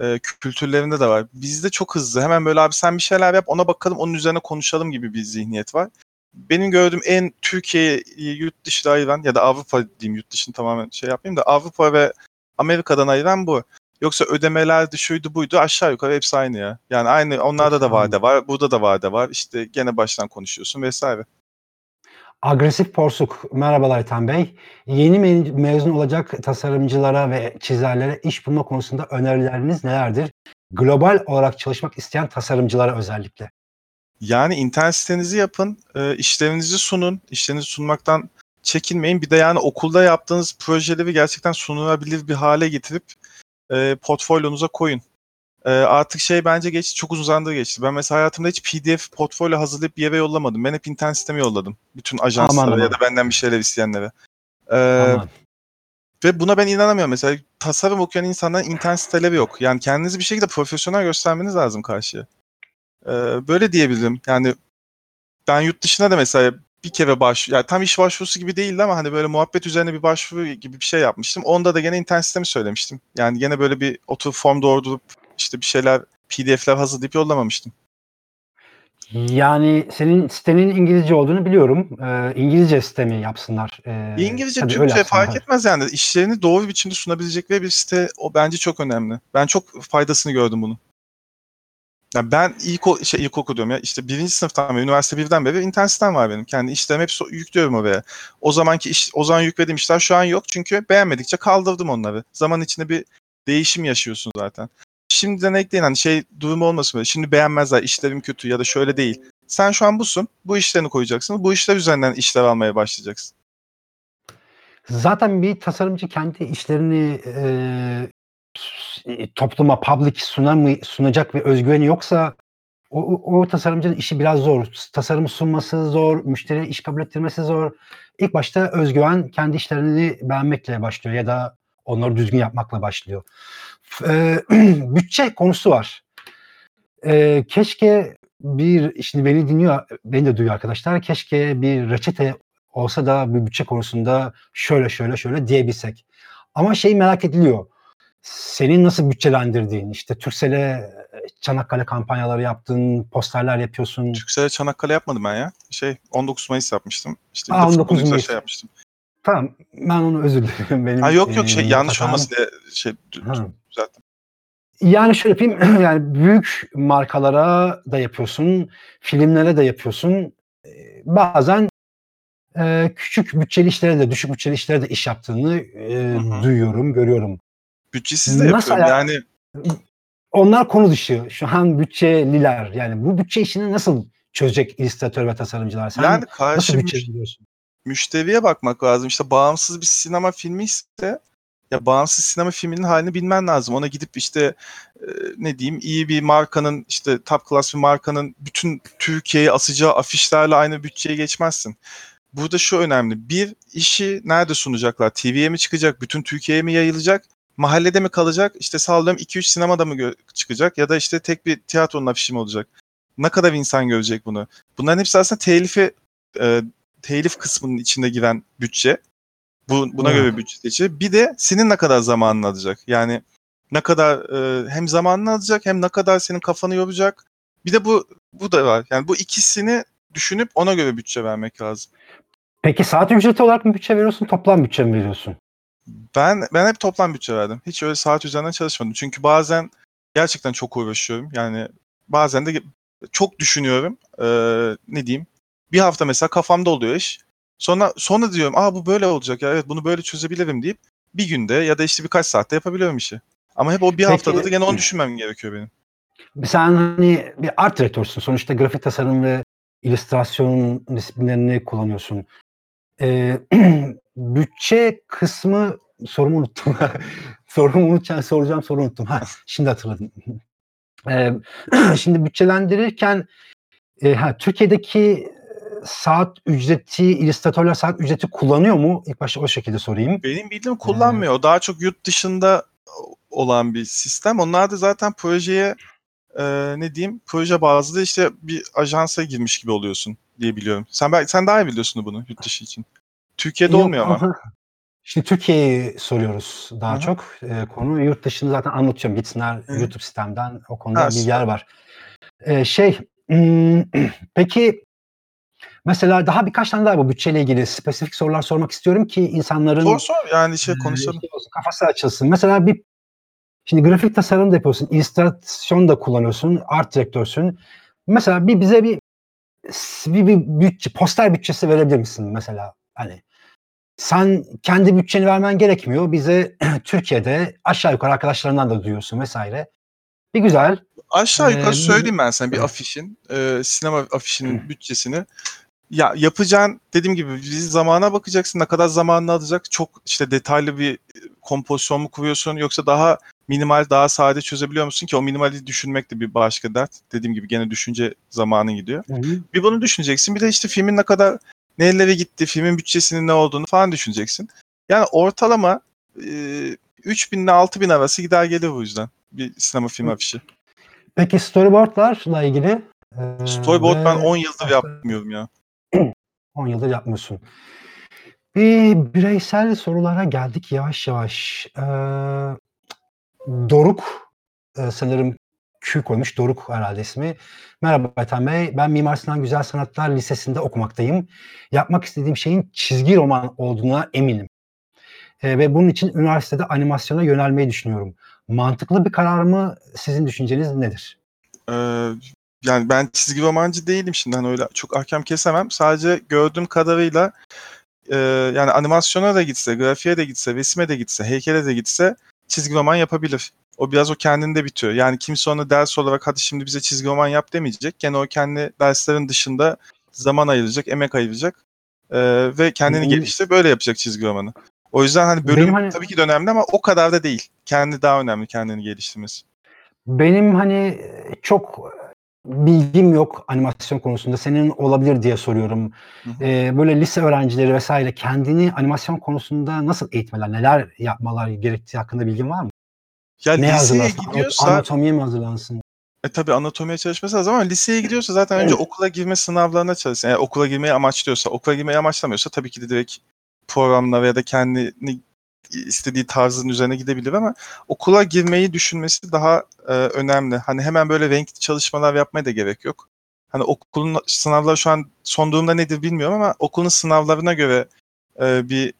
Ee, kültürlerinde de var. Bizde çok hızlı. Hemen böyle abi sen bir şeyler yap ona bakalım onun üzerine konuşalım gibi bir zihniyet var. Benim gördüğüm en Türkiye'yi yurt dışına ayıran ya da Avrupa diyeyim yurt dışını tamamen şey yapmayayım da Avrupa ve Amerika'dan ayıran bu. Yoksa ödemelerdi şuydu buydu aşağı yukarı hepsi aynı ya. Yani aynı onlarda da vade var. Burada da vade var. İşte gene baştan konuşuyorsun vesaire. Agresif Porsuk. Merhabalar Aytan Bey. Yeni me- mezun olacak tasarımcılara ve çizerlere iş bulma konusunda önerileriniz nelerdir? Global olarak çalışmak isteyen tasarımcılara özellikle. Yani internet sitenizi yapın, e, işlerinizi sunun, işlerinizi sunmaktan çekinmeyin. Bir de yani okulda yaptığınız projeleri gerçekten sunulabilir bir hale getirip e, portfolyonuza koyun. E, artık şey bence geçti, çok uzun zamandır geçti. Ben mesela hayatımda hiç PDF portfolyo hazırlayıp bir yere yollamadım. Ben hep internet siteme yolladım. Bütün ajanslara Aman ya aman. da benden bir şeyler isteyenlere. E, Aman. ve buna ben inanamıyorum. Mesela tasarım okuyan insanların internet siteleri yok. Yani kendinizi bir şekilde profesyonel göstermeniz lazım karşıya. Ee, böyle diyebilirim. Yani ben yurt dışına da mesela bir kere baş, yani tam iş başvurusu gibi değildi ama hani böyle muhabbet üzerine bir başvuru gibi bir şey yapmıştım. Onda da gene internet sitemi söylemiştim. Yani gene böyle bir oturup form doldurup işte bir şeyler PDF'ler hazırlayıp yollamamıştım. Yani senin sitenin İngilizce olduğunu biliyorum. Ee, İngilizce sitemi yapsınlar. Ee, İngilizce, tabii öyle Türkçe fark etmez yani. İşlerini doğru biçimde sunabilecekleri bir site o bence çok önemli. Ben çok faydasını gördüm bunun. Yani ben ilk şey ilkokul diyorum ya işte birinci sınıftan beri, üniversite birden beri internet var benim. Kendi işlerimi hep yüklüyorum oraya. O zamanki iş, o zaman yüklediğim işler şu an yok çünkü beğenmedikçe kaldırdım onları. Zaman içinde bir değişim yaşıyorsun zaten. Şimdiden ekleyin hani şey durumu olmasın böyle. Şimdi beğenmezler işlerim kötü ya da şöyle değil. Sen şu an busun. Bu işlerini koyacaksın. Bu işler üzerinden işler almaya başlayacaksın. Zaten bir tasarımcı kendi işlerini e, topluma, public sunar mı, sunacak bir özgüveni yoksa o, o, tasarımcının işi biraz zor. Tasarımı sunması zor, müşteriye iş kabul ettirmesi zor. İlk başta özgüven kendi işlerini beğenmekle başlıyor ya da onları düzgün yapmakla başlıyor. F- E, bütçe konusu var. E, keşke bir, şimdi beni dinliyor, beni de duyuyor arkadaşlar. Keşke bir reçete olsa da bir bütçe konusunda şöyle şöyle şöyle diyebilsek. Ama şey merak ediliyor. Senin nasıl bütçelendirdiğin, işte Turkcell'e Çanakkale kampanyaları yaptın, posterler yapıyorsun. Türkcell'e Çanakkale yapmadım ben ya. Şey 19 Mayıs yapmıştım. İşte Aa, de 19 futbol Mayıs. şey yapmıştım. Tamam, ben onu özür dilerim. Benim, Ha yok yok şey eee, yanlış hatam. olmasın diye şey düzelttim. Yani şöyle yapayım, yani büyük markalara da yapıyorsun, filmlere de yapıyorsun. Eee, Bazen eee, küçük bütçeli işlere de, düşük bütçeli işlere de iş yaptığını eee, Hı hı. duyuyorum, görüyorum. Bütçesiz de Nasıl yapıyorum. aya- Yani Onlar konu dışı. Şu an bütçeliler. Yani bu bütçe işini nasıl çözecek illüstratör ve tasarımcılar? Sen yani nasıl karşı bütçe müş- buluyorsun? müşteriye bakmak lazım. İşte bağımsız bir sinema filmi ise ya bağımsız sinema filminin halini bilmen lazım. Ona gidip işte e, ne diyeyim iyi bir markanın işte top class bir markanın bütün Türkiye'ye asacağı afişlerle aynı bütçeye geçmezsin. Burada şu önemli. Bir, işi nerede sunacaklar? TV'ye mi çıkacak? Bütün Türkiye'ye mi yayılacak? Mahallede mi kalacak? İşte sallıyorum 2-3 sinemada mı çıkacak? Ya da işte tek bir tiyatronun afişi mi olacak? Ne kadar insan görecek bunu? Bunların hepsi aslında telifi e, telif kısmının içinde giren bütçe. Bu, buna Evet. göre bütçe seçilir. Bir de senin ne kadar zamanını alacak. Yani ne kadar e, hem zamanını alacak hem ne kadar senin kafanı yoracak. Bir de bu bu da var. Yani bu ikisini düşünüp ona göre bütçe vermek lazım. Peki saat ücreti olarak mı bütçe veriyorsun, toplam bütçe mi veriyorsun? Ben ben hep toplam bütçe verdim. Hiç öyle saat üzerinden çalışmadım. Çünkü bazen gerçekten çok uğraşıyorum. Yani bazen de çok düşünüyorum. Ee, ne diyeyim? Bir hafta mesela kafamda oluyor iş. Sonra sonra diyorum, "Aa bu böyle olacak ya. Evet bunu böyle çözebilirim." deyip bir günde ya da işte birkaç saatte yapabiliyorum işi. Ama hep o bir Peki- haftada da gene onu düşünmem gerekiyor benim. Sen hani bir art direktörsün. Sonuçta grafik tasarım ve illüstrasyon disiplinlerini kullanıyorsun. Ee, bütçe kısmı sorumu unuttum. sorumu unutacağım, soracağım soru unuttum. Ha, şimdi hatırladım. Ee, şimdi bütçelendirirken e, ha, Türkiye'deki saat ücreti, illüstratörler saat ücreti kullanıyor mu? İlk başta o şekilde sorayım. Benim bildiğim kullanmıyor. O Daha çok yurt dışında olan bir sistem. Onlar da zaten projeye e, ne diyeyim proje bazlı işte bir ajansa girmiş gibi oluyorsun diye biliyorum. Sen belki sen daha iyi biliyorsun bunu yurt dışı için. Türkiye'de Yok, olmuyor ama. Şimdi Türkiye'yi soruyoruz daha Hı hı. çok. Eee, konu yurt dışını zaten anlatıyorum. Gitsinler Hı hı. YouTube sistemden o konuda Ha, bilgiler var. Eee, şey, ımm, peki mesela daha birkaç tane daha bu bütçeyle ilgili spesifik sorular sormak istiyorum ki insanların Sor sor yani şey konuşalım. olsun, kafası açılsın. Mesela bir şimdi grafik tasarım da yapıyorsun, illüstrasyon da kullanıyorsun, art direktörsün. Mesela bir bize bir bir bir bütçe, poster bütçesi verebilir misin mesela? Hani sen kendi bütçeni vermen gerekmiyor. Bize Türkiye'de aşağı yukarı arkadaşlarından da duyuyorsun vs. Bir güzel Aşağı yukarı eee, söyleyeyim ben sana bir afişin, eee, sinema afişinin bütçesini. Ya yapacağın dediğim gibi bir zamana bakacaksın. Ne kadar zamanını alacak? Çok işte detaylı bir kompozisyon mu kuruyorsun yoksa daha minimal, daha sade çözebiliyor musun ki o minimali düşünmek de bir başka dert. Dediğim gibi gene düşünce zamanın gidiyor. Hı hı. Bir bunu düşüneceksin. Bir de işte filmin ne kadar nerelere gitti, filmin bütçesinin ne olduğunu falan düşüneceksin. Yani ortalama eee 3000 ile 6000 arası gider gelir bu yüzden. Bir sinema film afişi. Peki storyboard'larla ilgili, eee, Storyboard ben ve 10 yıldır yapmıyorum ya. 10 yıldır yapmıyorsun. Bir bireysel sorulara geldik yavaş yavaş. Eee, Doruk, eee, sanırım Q koymuş. Doruk herhâlde ismi. Merhaba Ethem Bey. Ben Mimar Sinan Güzel Sanatlar Lisesi'nde okumaktayım. Yapmak istediğim şeyin çizgi roman olduğuna eminim. Eee, ve bunun için üniversitede animasyona yönelmeyi düşünüyorum. Mantıklı bir karar mı? Sizin düşünceniz nedir? Eee, yani ben çizgi romancı değilim şimdi hani öyle çok ahkam kesemem. Sadece gördüğüm kadarıyla eee, yani animasyona da gitse, grafiğe de gitse, resime de gitse, heykele de gitse çizgi roman yapabilir. O biraz o kendinde bitiyor. Yani kimse ona ders olarak hadi şimdi bize çizgi roman yap demeyecek. Gene o kendi derslerin dışında zaman ayıracak, emek ayıracak eee, ve kendini Benim geliştirip böyle yapacak çizgi romanı. O yüzden hani bölüm Benim hani tabii ki de önemli ama o kadar da değil. Kendi daha önemli kendini geliştirmesi. Benim hani, çok bilgim yok animasyon konusunda. Senin olabilir diye soruyorum. Hı hı. Eee, böyle lise öğrencileri vs. kendini animasyon konusunda nasıl eğitmeler, neler yapmalar gerektiği hakkında bilgin var mı? Ya Neye liseye gidiyorsa anatomiye mi hazırlansın? E, tabii anatomiye çalışması lazım ama liseye gidiyorsa zaten önce okula girme sınavlarına çalışsın. Eğer okula girmeyi amaçlıyorsa, okula girmeyi amaçlamıyorsa tabii ki de direkt programla ya da kendini istediği tarzın üzerine gidebilir ama okula girmeyi düşünmesi daha eee, önemli. Hani hemen böyle renkli çalışmalar yapmaya da gerek yok. Hani okulun sınavları şu an son durumda nedir bilmiyorum ama okulun sınavlarına göre eee, bir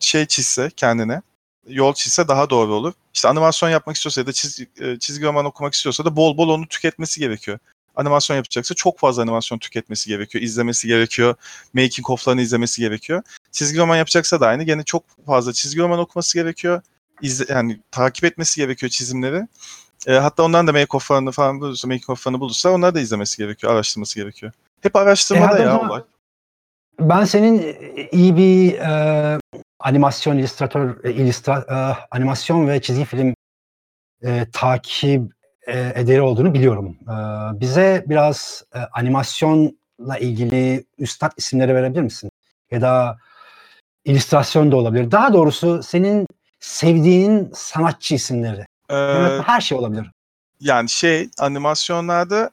şey çizse kendine, yol çizse daha doğru olur. İşte animasyon yapmak istiyorsa ya da çizgi, eee, çizgi roman okumak istiyorsa da bol bol onu tüketmesi gerekiyor. Animasyon yapacaksa çok fazla animasyon tüketmesi gerekiyor, izlemesi gerekiyor, making of'larını izlemesi gerekiyor. Çizgi roman yapacaksa da aynı. Gene çok fazla çizgi roman okuması gerekiyor. İzle, yani takip etmesi gerekiyor çizimleri. Eee, hatta ondan da make of'larını falan bulursa, making of'larını bulursa onları da izlemesi gerekiyor, araştırması gerekiyor. Hep E, araştırmada o ya olay. ben senin, iyi bir, eee, animasyon illüstratör, illüstra eee, animasyon ve çizgi film, eee, takip, eee, ederi olduğunu biliyorum. Eee, bize biraz, eee, animasyonla ilgili üstad isimleri verebilir misin? Ya da illüstrasyon da olabilir. Daha doğrusu senin sevdiğin sanatçı isimleri. Eee her şey olabilir. Yani şey, animasyonlarda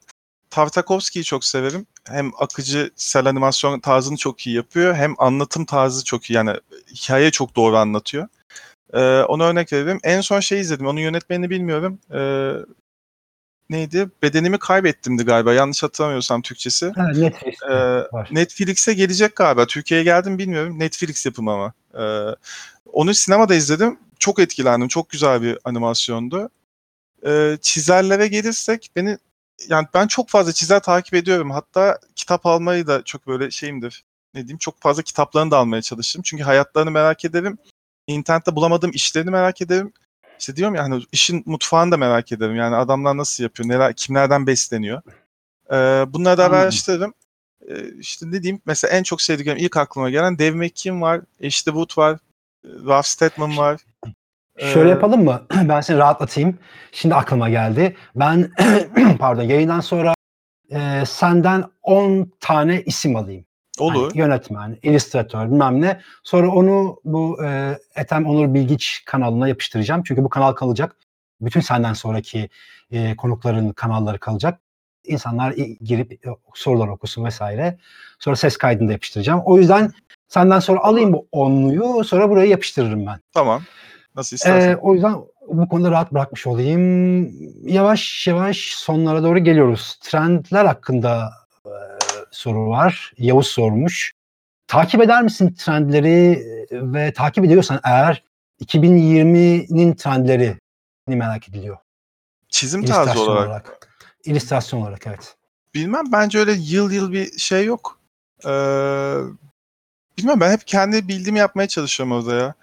Tartakovsky'yi çok severim. Hem akıcısel animasyon tarzını çok iyi yapıyor hem anlatım tarzı çok iyi. Yani hikâyeyi çok doğru anlatıyor. Eee, ona örnek veririm. En son şeyi izledim. Onun yönetmenini bilmiyorum. Eee, neydi? Bedenimi Kaybettim'di galiba. Yanlış hatırlamıyorsam Türkçesi. Evet, Netflix'te Eee, var. Netflix'e gelecek galiba. Türkiye'ye geldi mi bilmiyorum. Netflix yapımı ama. Eee, onu sinemada izledim. Çok etkilendim. Çok güzel bir animasyondu. Eee, çizerlere gelirsek beni yani ben çok fazla çizer takip ediyorum. Hatta kitap almayı da çok böyle şeyimdir. Ne diyeyim? Çok fazla kitaplarını da almaya çalıştım. Çünkü hayatlarını merak ederim. İnternette bulamadığım işlerini merak ederim. İşte diyorum ya hani işin mutfağını da merak ederim. Yani adamlar nasıl yapıyor? Neler, kimlerden besleniyor? Eee, bunları da araştırırım. Eee, işte ne diyeyim? Mesela en çok sevdiklerim ilk aklıma gelen Dave McKean var, Ashley Wood var, Ralph Steadman var. Şöyle Eee yapalım mı? Ben seni rahatlatayım. Şimdi aklıma geldi. Ben pardon yayından sonra, eee, senden 10 tane isim alayım. Olur. Hani yönetmen, illüstratör bilmem ne. Sonra onu bu e, Ethem Onur Bilgiç kanalına yapıştıracağım. Çünkü bu kanal kalacak. Bütün senden sonraki e, konukların kanalları kalacak. İnsanlar girip e, sorular okusun vesaire. Sonra ses kaydını da yapıştıracağım. O yüzden senden sonra alayım bu onluyu sonra buraya yapıştırırım ben. Tamam. Nasıl istersen. Ee, o yüzden bu konuda rahat bırakmış olayım. Yavaş yavaş sonlara doğru geliyoruz. Trendler hakkında e, soru var. Yavuz sormuş. Takip eder misin trendleri e, ve takip ediyorsan eğer 2020'nin trendlerini merak ediliyor. Çizim tarzı olarak. olarak. İllüstrasyon olarak evet. Bilmem bence öyle yıl yıl bir şey yok. Ee, bilmem ben hep kendi bildiğimi yapmaya çalışıyorum orada ya.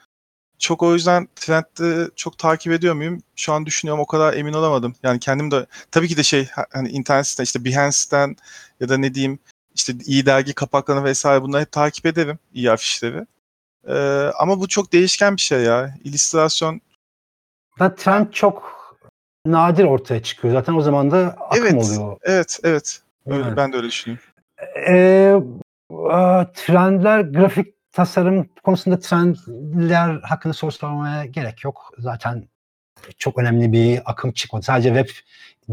Çok o yüzden trendde çok takip ediyor muyum? Şu an düşünüyorum o kadar emin olamadım. Yani kendim de tabii ki de şey ha- hani internet sitesinden işte Behance'den ya da ne diyeyim işte iyi dergi kapaklarını vesaire bunları hep takip ederim. iyi afişleri. Ee, ama bu çok değişken bir şey ya. İllüstrasyon Da trend çok nadir ortaya çıkıyor. Zaten o zaman da akım Evet. oluyor. evet evet. Öyle, Evet. ben de öyle düşünüyorum. Ee, trendler, grafik tasarım konusunda trendler hakkında soru sormaya gerek yok. Zaten çok önemli bir akım çıkmadı. Sadece web,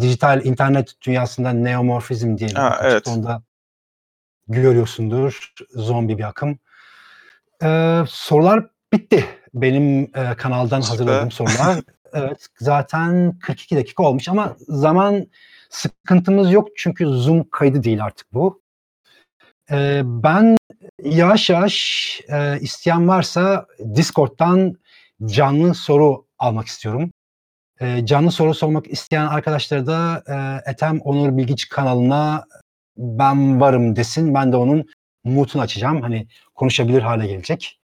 dijital internet dünyasında neomorfizm diye bir evet. çıktı. Görüyorsundur. Zombi bir akım. Ee, sorular bitti. Benim e, kanaldan Süper. hazırladığım sorular. evet, zaten 42 dakika olmuş ama zaman sıkıntımız yok çünkü Zoom kaydı değil artık bu. Ee, ben yavaş yavaş e, isteyen varsa Discord'dan canlı soru almak istiyorum. Ee, canlı soru sormak isteyen arkadaşları da e, Ethem Onur Bilgiç kanalına ben varım desin. Ben de onun mutunu açacağım. Hani konuşabilir hale gelecek.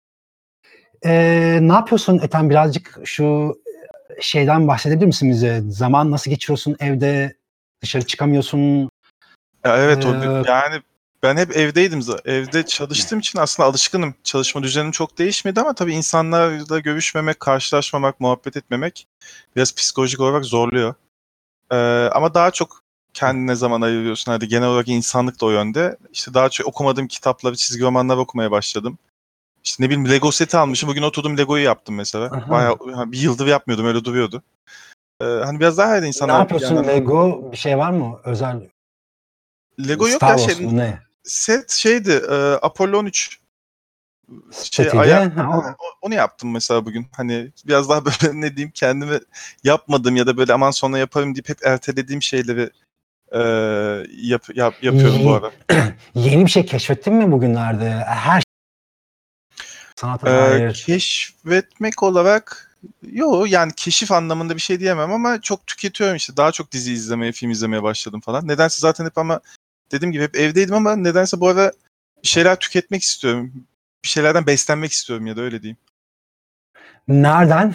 Ee, ne yapıyorsun Ethem? Birazcık şu şeyden bahsedebilir misin bize? Zaman nasıl geçiriyorsun evde? Dışarı çıkamıyorsun. Ya evet o Ee, yani ben hep evdeydim. Evde çalıştığım için aslında alışkınım. Çalışma düzenim çok değişmedi ama tabii insanlarla görüşmemek, karşılaşmamak, muhabbet etmemek biraz psikolojik olarak zorluyor. Ee, ama daha çok kendine zaman ayırıyorsun. Hadi genel olarak insanlık da o yönde. İşte daha çok okumadığım kitapları, çizgi romanlar okumaya başladım. İşte ne bileyim Lego seti almışım. Bugün oturdum Lego'yu yaptım mesela. Aha. Bayağı bir yıldır yapmıyordum öyle duruyordu. Ee, hani biraz daha herhalde ne insanlar yapıyorsun? yani- Lego bir şey var mı? Özel Lego yok Star ya Wars şey, ne? set şeydi e, Apollo 13 şey, Setiydi. aya- Ha, o- Ha, o- onu yaptım mesela bugün. Hani biraz daha böyle ne diyeyim kendimi yapmadım ya da böyle aman sonra yaparım deyip hep ertelediğim şeyleri e, yap, yap, yapıyorum bu ara. Yeni bir şey keşfettin mi bugünlerde? Her. Sanata E, dair. keşfetmek olarak yo yani keşif anlamında bir şey diyemem ama çok tüketiyorum işte. Daha çok dizi izlemeye, film izlemeye başladım falan. Nedense zaten hep ama dediğim gibi hep evdeydim ama nedense bu ara bir şeyler tüketmek istiyorum. Bir şeylerden beslenmek istiyorum ya da öyle diyeyim. Nereden?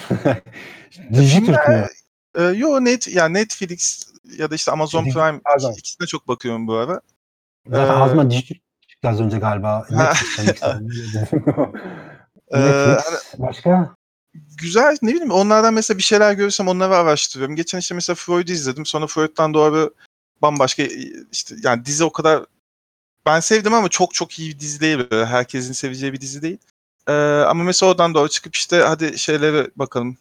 Dijitürk mü? Ee, yo net ya Netflix ya da işte Amazon Prime pardon. ikisine çok bakıyorum bu ara. Zaten Ee, Dijitürk çıktı az önce galiba. Ee, hani Başka? güzel ne bileyim onlardan mesela bir şeyler görürsem onları araştırıyorum. Geçen işte mesela Freud'u izledim. Sonra Freud'dan doğru bambaşka işte yani dizi o kadar ben sevdim ama çok çok iyi bir dizi değil. Böyle. Herkesin seveceği bir dizi değil. Ee, ama mesela oradan doğru çıkıp işte hadi şeylere bakalım.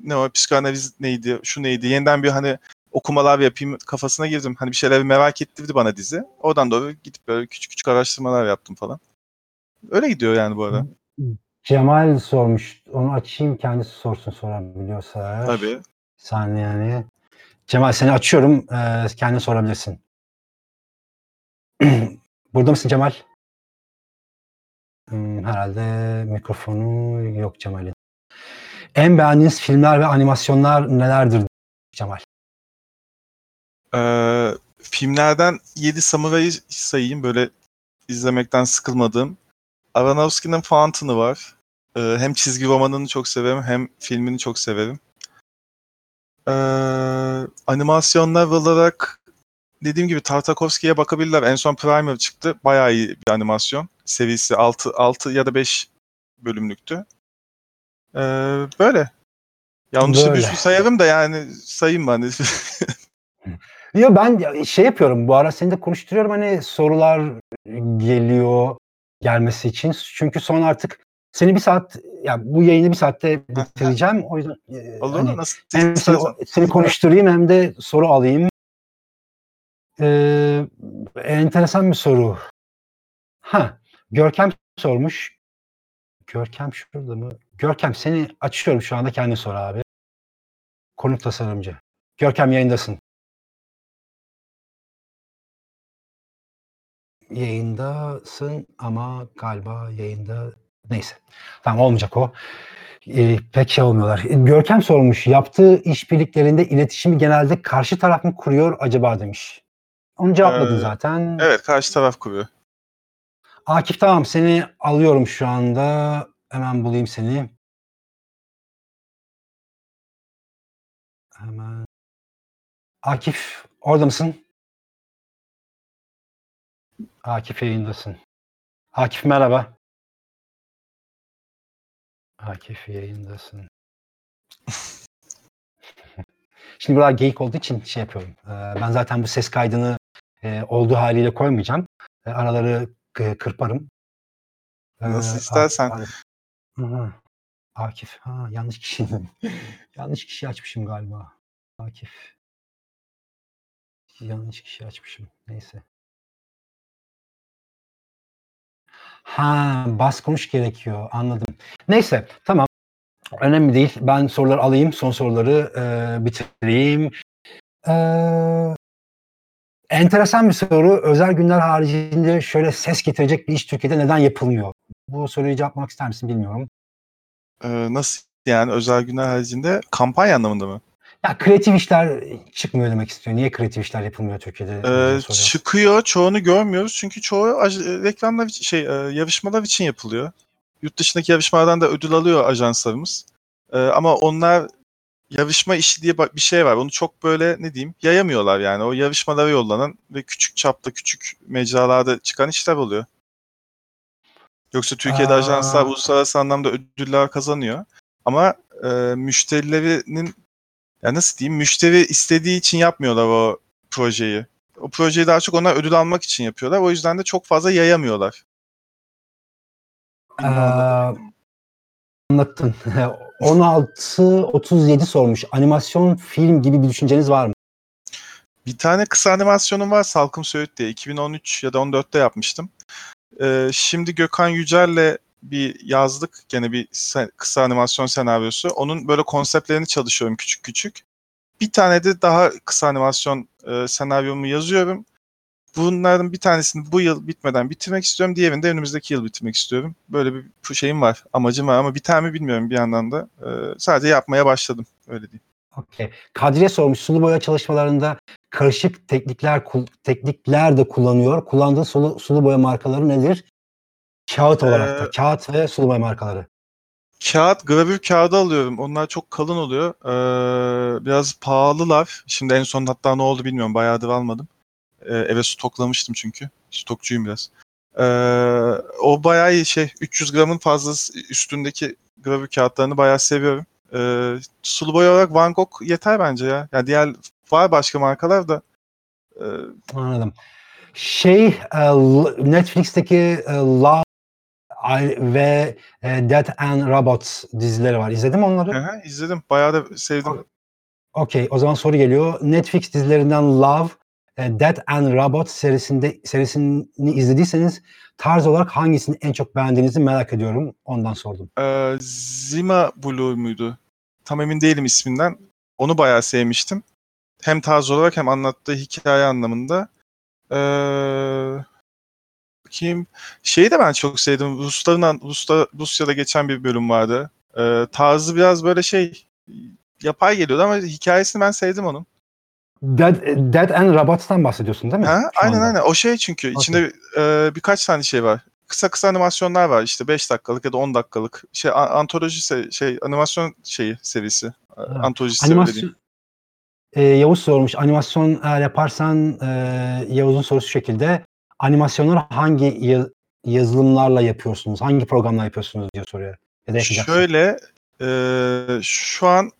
Ne o psikanaliz neydi, şu neydi. Yeniden bir hani okumalar yapayım kafasına girdim. Hani bir şeyler merak ettirdi bana dizi. Oradan doğru gidip böyle küçük küçük araştırmalar yaptım falan. Öyle gidiyor yani bu ara. Cemal sormuş. Onu açayım kendisi sorsun sorabiliyorsa eğer. Tabii. Saniye yani. Cemal seni açıyorum. Ee, kendin sorabilirsin. Burada mısın Cemal? Hmm, herhalde mikrofonu yok Cemal'in. En beğendiğiniz filmler ve animasyonlar nelerdir Cemal? Ee, filmlerden 7 Samurai'yi sayayım böyle izlemekten sıkılmadığım. Aronofsky'nin Fountain'ı var. Ee, hem çizgi romanını çok severim hem filmini çok severim. Ee, animasyonlar olarak dediğim gibi Tartakovsky'ye bakabilirler. En son Primer çıktı. Bayağı iyi bir animasyon. Serisi 6, 6 ya da 5 bölümlüktü. Ee, böyle. Ya onun dışında bir sürü sayarım da yani sayayım ben. Yo ben şey yapıyorum bu ara seni de konuşturuyorum hani sorular geliyor. gelmesi için. Çünkü son artık seni bir saat ya bu yayını bir saatte bitireceğim. O yüzden e, Olur hani? Nasıl? hem seni, seni konuşturayım hem de soru alayım. Ee, enteresan bir soru. Ha, Görkem sormuş. Görkem şurada mı? Görkem seni açıyorum şu anda kendin sor abi. Konuk tasarımcı. Görkem yayındasın. Yayındasın ama galiba yayında neyse. Tamam olmayacak o. Ee, pek şey olmuyorlar. Görkem sormuş. Yaptığı işbirliklerinde iletişimi genelde karşı taraf mı kuruyor acaba demiş. Onu cevapladın Ee, zaten. Evet karşı taraf kuruyor. Akif tamam seni alıyorum şu anda. Hemen bulayım seni. Hemen. Akif orada mısın? Akif yayındasın. Akif merhaba. Akif yayındasın. Şimdi buralar geyik olduğu için şey yapıyorum. Ee, Ben zaten bu ses kaydını e, olduğu haliyle koymayacağım. E, Araları kırparım. Ee, Nasıl istersen. Akif. Ha, yanlış kişi. yanlış kişi açmışım galiba. Akif. Yanlış kişi açmışım. Neyse. Ha, bas konuş gerekiyor. Anladım. Neyse, tamam. Önemli değil. Ben soruları alayım. Son soruları e, bitireyim. E, enteresan bir soru. Özel günler haricinde şöyle ses getirecek bir iş Türkiye'de neden yapılmıyor? Bu soruyu cevaplamak ister misin bilmiyorum. Ee, nasıl yani özel günler haricinde kampanya anlamında mı? Ya kreatif işler çıkmıyor demek istiyor. Niye kreatif işler yapılmıyor Türkiye'de? Ee, çıkıyor çoğunu görmüyoruz çünkü çoğu aj- reklamlar için- şey e, yarışmalar için yapılıyor. Yurt dışındaki yarışmalardan da ödül alıyor ajanslarımız. Ee, ama onlar yarışma işi diye bir şey var. Onu çok böyle ne diyeyim yayamıyorlar yani. O yarışmalara yollanan ve küçük çapta küçük mecralarda çıkan işler oluyor. Yoksa Türkiye'de Aa. ajanslar uluslararası anlamda ödüller kazanıyor. Ama e, müşterilerinin ya nasıl diyeyim müşteri istediği için yapmıyorlar o projeyi. O projeyi daha çok onlar ödül almak için yapıyorlar. O yüzden de çok fazla yayamıyorlar. Mi? Anlattın. 16-37 sormuş. Animasyon film gibi bir düşünceniz var mı? Bir tane kısa animasyonum var Salkım Söğüt diye. 2013 ya da 14'te yapmıştım. Ee, şimdi Gökhan Yücel'le bir yazdık. Gene bir kısa animasyon senaryosu. Onun böyle konseptlerini çalışıyorum küçük küçük. Bir tane de daha kısa animasyon e, senaryomu yazıyorum. Bunların bir tanesini bu yıl bitmeden bitirmek istiyorum. Diğerini de önümüzdeki yıl bitirmek istiyorum. Böyle bir şeyim var, amacım var ama biter mi bilmiyorum bir yandan da. Ee, sadece yapmaya başladım, öyle diyeyim. Okey. Kadriye sormuş. Sulu boya çalışmalarında karışık teknikler teknikler de kullanıyor. Kullandığı sulu, sulu boya markaları nedir? Kağıt olarak da. Ee, Kağıt ve sulu boya markaları. Kağıt, gravür kağıdı alıyorum. Onlar çok kalın oluyor. Ee, biraz pahalılar. Şimdi en son hatta ne oldu bilmiyorum. Bayağıdır almadım. Ee, eve stoklamıştım çünkü. Stokçuyum biraz. Ee, o bayağı iyi şey. 300 gramın fazlası üstündeki gravür kağıtlarını bayağı seviyorum. Ee, sulu boya olarak Van Gogh yeter bence ya. Ya diğer var başka markalar da. Ee, Anladım. Şey e, Netflix'teki Love ve e, Death and Robots dizileri var. İzledin mi onları? hı hı, izledim. Bayağı da sevdim. Okey, o zaman soru geliyor. Netflix dizilerinden Love, e, Death and Robot serisinde serisini izlediyseniz tarz olarak hangisini en çok beğendiğinizi merak ediyorum. Ondan sordum. Ee, Zima Blue muydu? Tam emin değilim isminden. Onu bayağı sevmiştim. Hem tarz olarak hem anlattığı hikaye anlamında. Ee, kim? Şeyi de ben çok sevdim. Rusların Rus'ta, Rusya'da geçen bir bölüm vardı. Ee, tarzı biraz böyle şey yapay geliyordu ama hikayesini ben sevdim onun. Dead, Dead and Robots'tan bahsediyorsun değil mi? Ha, şu aynen anda? aynen. O şey çünkü içinde e, birkaç tane şey var. Kısa kısa animasyonlar var işte 5 dakikalık ya da 10 dakikalık. Şey antoloji se- şey animasyon şeyi serisi. Antolojisi öyle diyeyim. Animasyon Ee, Yavuz sormuş. Animasyon eğer yaparsan e, Yavuz'un sorusu şekilde. Animasyonları hangi ya- yazılımlarla yapıyorsunuz? Hangi programla yapıyorsunuz diye soruyor. Ya. Şöyle e, şu an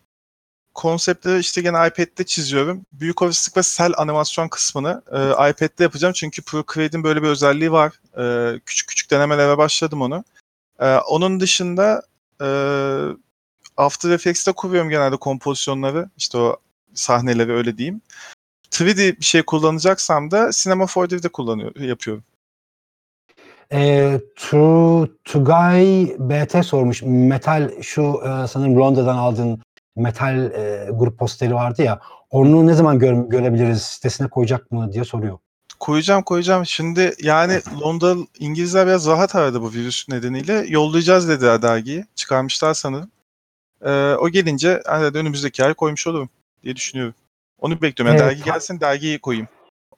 konseptleri işte gene iPad'de çiziyorum. Büyük olasılık ve sel animasyon kısmını e, iPad'de yapacağım. Çünkü Procreate'in böyle bir özelliği var. E, küçük küçük denemelere başladım onu. E, onun dışında e, After Effects'te kuruyorum genelde kompozisyonları. İşte o sahneleri öyle diyeyim. 3D bir şey kullanacaksam da Cinema 4D'de kullanıyorum, yapıyorum. E, True Tugay BT sormuş. Metal şu e, sanırım Londra'dan aldığın metal e, grup posteri vardı ya. Onu ne zaman gör, görebiliriz? Sitesine koyacak mı diye soruyor. Koyacağım koyacağım. Şimdi yani Londra İngilizler biraz rahat aradı bu virüs nedeniyle. Yollayacağız dediler dergiyi. Çıkarmışlar sanırım. Ee, o gelince hani de önümüzdeki ay koymuş olurum diye düşünüyorum. Onu bekliyorum. Yani Evet, dergi gelsin dergiyi koyayım.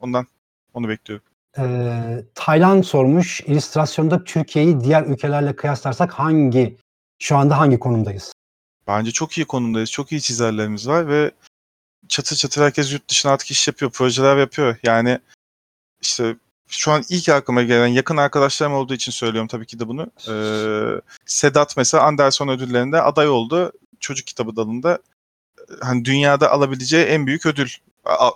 Ondan onu bekliyorum. Ee, Taylan sormuş. İllüstrasyonda Türkiye'yi diğer ülkelerle kıyaslarsak hangi şu anda hangi konumdayız? Bence çok iyi konumdayız. Çok iyi çizerlerimiz var ve çatır çatır herkes yurt dışına artık iş yapıyor. Projeler yapıyor. Yani işte şu an ilk aklıma gelen yakın arkadaşlarım olduğu için söylüyorum tabii ki de bunu. Ee, Sedat mesela Anderson ödüllerinde aday oldu. Çocuk kitabı dalında. Hani dünyada alabileceği en büyük ödül.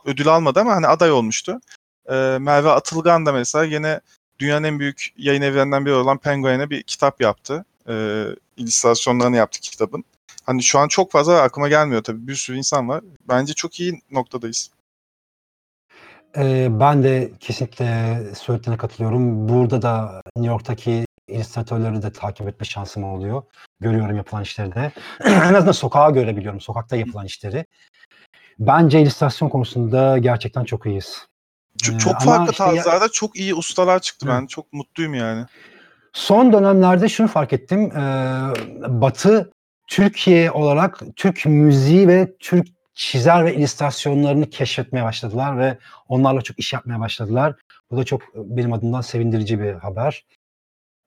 Ödül almadı ama hani aday olmuştu. Ee, Merve Atılgan da mesela yine dünyanın en büyük yayın evlerinden biri olan Penguin'e bir kitap yaptı. Ee, illüstrasyonlarını yaptı kitabın. Hani şu an çok fazla aklıma gelmiyor tabii. Bir sürü insan var. Bence çok iyi noktadayız. Ee, ben de kesinlikle söylediğine katılıyorum. Burada da New York'taki illüstratörleri de takip etme şansım oluyor. Görüyorum yapılan işleri de. en azından sokağa görebiliyorum. Sokakta yapılan işleri. Bence illüstrasyon konusunda gerçekten çok iyiyiz. Çok, Ee, çok farklı işte ya- tarzlarda çok iyi ustalar çıktı. Hı. Ben çok mutluyum yani. Son dönemlerde şunu fark ettim. Ee, Batı Türkiye olarak Türk müziği ve Türk çizer ve illüstrasyonlarını keşfetmeye başladılar ve onlarla çok iş yapmaya başladılar. Bu da çok benim adımdan sevindirici bir haber.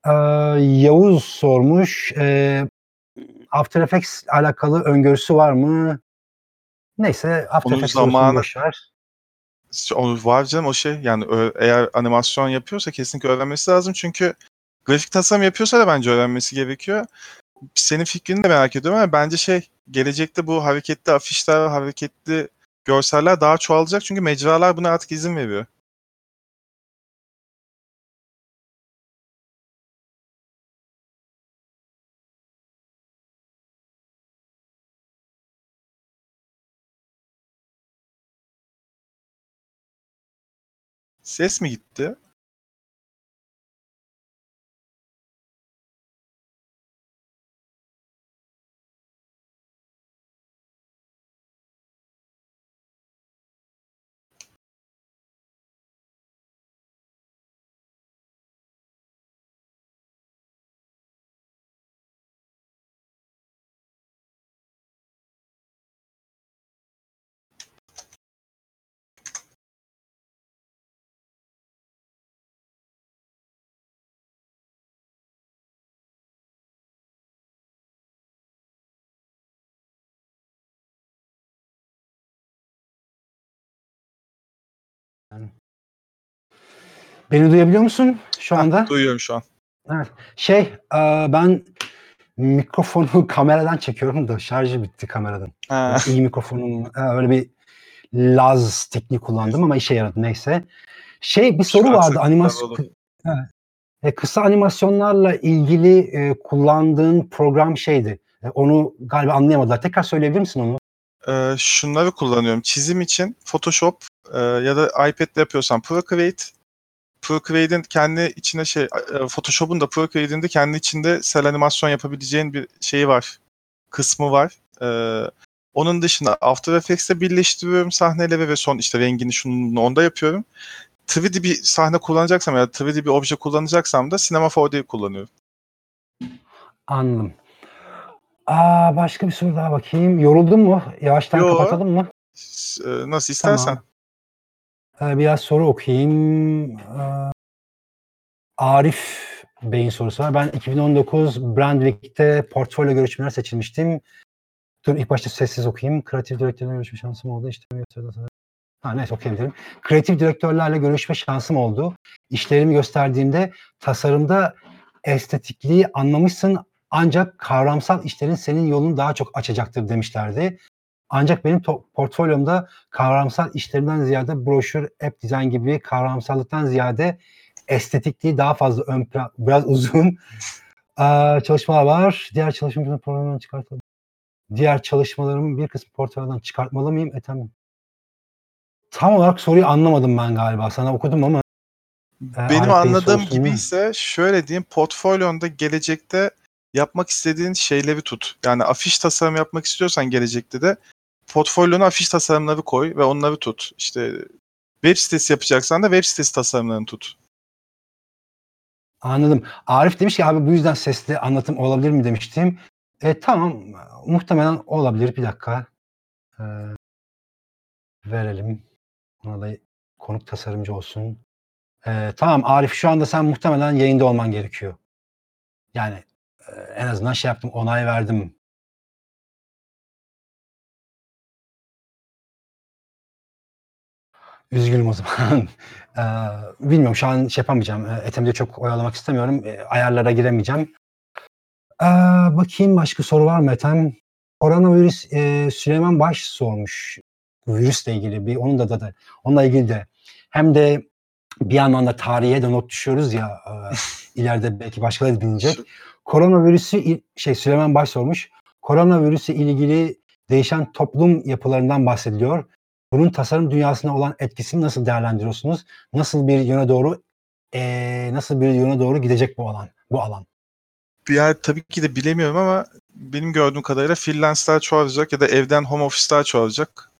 Ee, Yavuz sormuş. e, After Effects alakalı öngörüsü var mı? Neyse After Onun Effects zamanı- boş ver. O var canım o şey. Yani eğer animasyon yapıyorsa kesinlikle öğrenmesi lazım. Çünkü grafik tasarım yapıyorsa da bence öğrenmesi gerekiyor. Senin fikrini de merak ediyorum ama bence şey gelecekte bu hareketli afişler, hareketli görseller daha çoğalacak. Çünkü mecralar buna artık izin veriyor. Ses mi gitti? Beni duyabiliyor musun şu anda? duyuyorum şu an. Şey, e, ben mikrofonu kameradan çekiyorum da şarjı bitti kameradan. Ha. İyi mikrofonum, e, öyle bir Laz tekniği kullandım ama işe yaradı neyse. Şey bir soru an vardı animasyon. Evet. E, kısa animasyonlarla ilgili e, kullandığın program şeydi. E, onu galiba anlayamadılar. Tekrar söyleyebilir misin onu? Ee, şunları kullanıyorum. Çizim için Photoshop e, ya da iPad'de yapıyorsan Procreate. Procreate'in kendi içine şey, e, Photoshop'un da Procreate'in de kendi içinde sel animasyon yapabileceğin bir şeyi var. Kısmı var. Ee, onun dışında After Effects'te birleştiriyorum sahneleri ve son işte rengini şunu bunu onda yapıyorum. 3D bir sahne kullanacaksam ya da 3D bir obje kullanacaksam da Cinema 4D kullanıyorum. Anladım. Aa, başka bir soru daha bakayım. Yoruldun mu? Yavaştan Yo. kapatalım mı? E, nasıl istersen. Tamam. Biraz soru okuyayım. Ee, Arif Bey'in sorusu var. Ben 2019 Brandwick'te portfolyo görüşmeler seçilmiştim. Dur ilk başta sessiz okuyayım. Kreatif direktörlerle görüşme şansım oldu. İşte Ha neyse okuyabilirim. Kreatif direktörlerle görüşme şansım oldu. İşlerimi gösterdiğimde tasarımda estetikliği anlamışsın ancak kavramsal işlerin senin yolunu daha çok açacaktır demişlerdi. Ancak benim portfolyomda kavramsal işlerimden ziyade broşür, app design gibi kavramsallıktan ziyade estetikliği daha fazla ön plan, biraz uzun Aa, çalışmalar var. Diğer çalışmalarımı programdan çıkartalım. Diğer çalışmalarımın bir kısmı portföyden çıkartmalı mıyım? E tamam. Tam olarak soruyu anlamadım ben galiba. Sana okudum ama e, Benim anladığım gibi ise şöyle diyeyim portfolyonda gelecekte yapmak istediğin şeyleri tut. Yani afiş tasarım yapmak istiyorsan gelecekte de portfolyona afiş tasarımları koy ve onları tut. İşte web sitesi yapacaksan da web sitesi tasarımlarını tut. Anladım. Arif demiş ki abi bu yüzden sesli anlatım olabilir mi demiştim. E, tamam muhtemelen olabilir. Bir dakika. Ee, verelim. Ona da konuk tasarımcı olsun. Ee, tamam Arif şu anda sen muhtemelen yayında olman gerekiyor. Yani e, en azından şey yaptım onay verdim. Üzgünüm o zaman. Ee, bilmiyorum şu an şey yapamayacağım. Ee, Ethem'de çok oyalamak istemiyorum. Ee, ayarlara giremeyeceğim. Ee, bakayım başka soru var mı Ethem? Koronavirüs e, Süleyman Baş sormuş. Bu virüsle ilgili bir onun da da onunla ilgili de hem de bir yandan da tarihe de not düşüyoruz ya e, ileride belki başkaları dinleyecek. Koronavirüsü şey Süleyman Baş sormuş. Koronavirüsü ilgili değişen toplum yapılarından bahsediliyor. Bunun tasarım dünyasına olan etkisini nasıl değerlendiriyorsunuz? Nasıl bir yöne doğru e, nasıl bir yöne doğru gidecek bu alan? Bu alan. Yani tabii ki de bilemiyorum ama benim gördüğüm kadarıyla freelance'lar çoğalacak ya da evden home office'lar çoğalacak.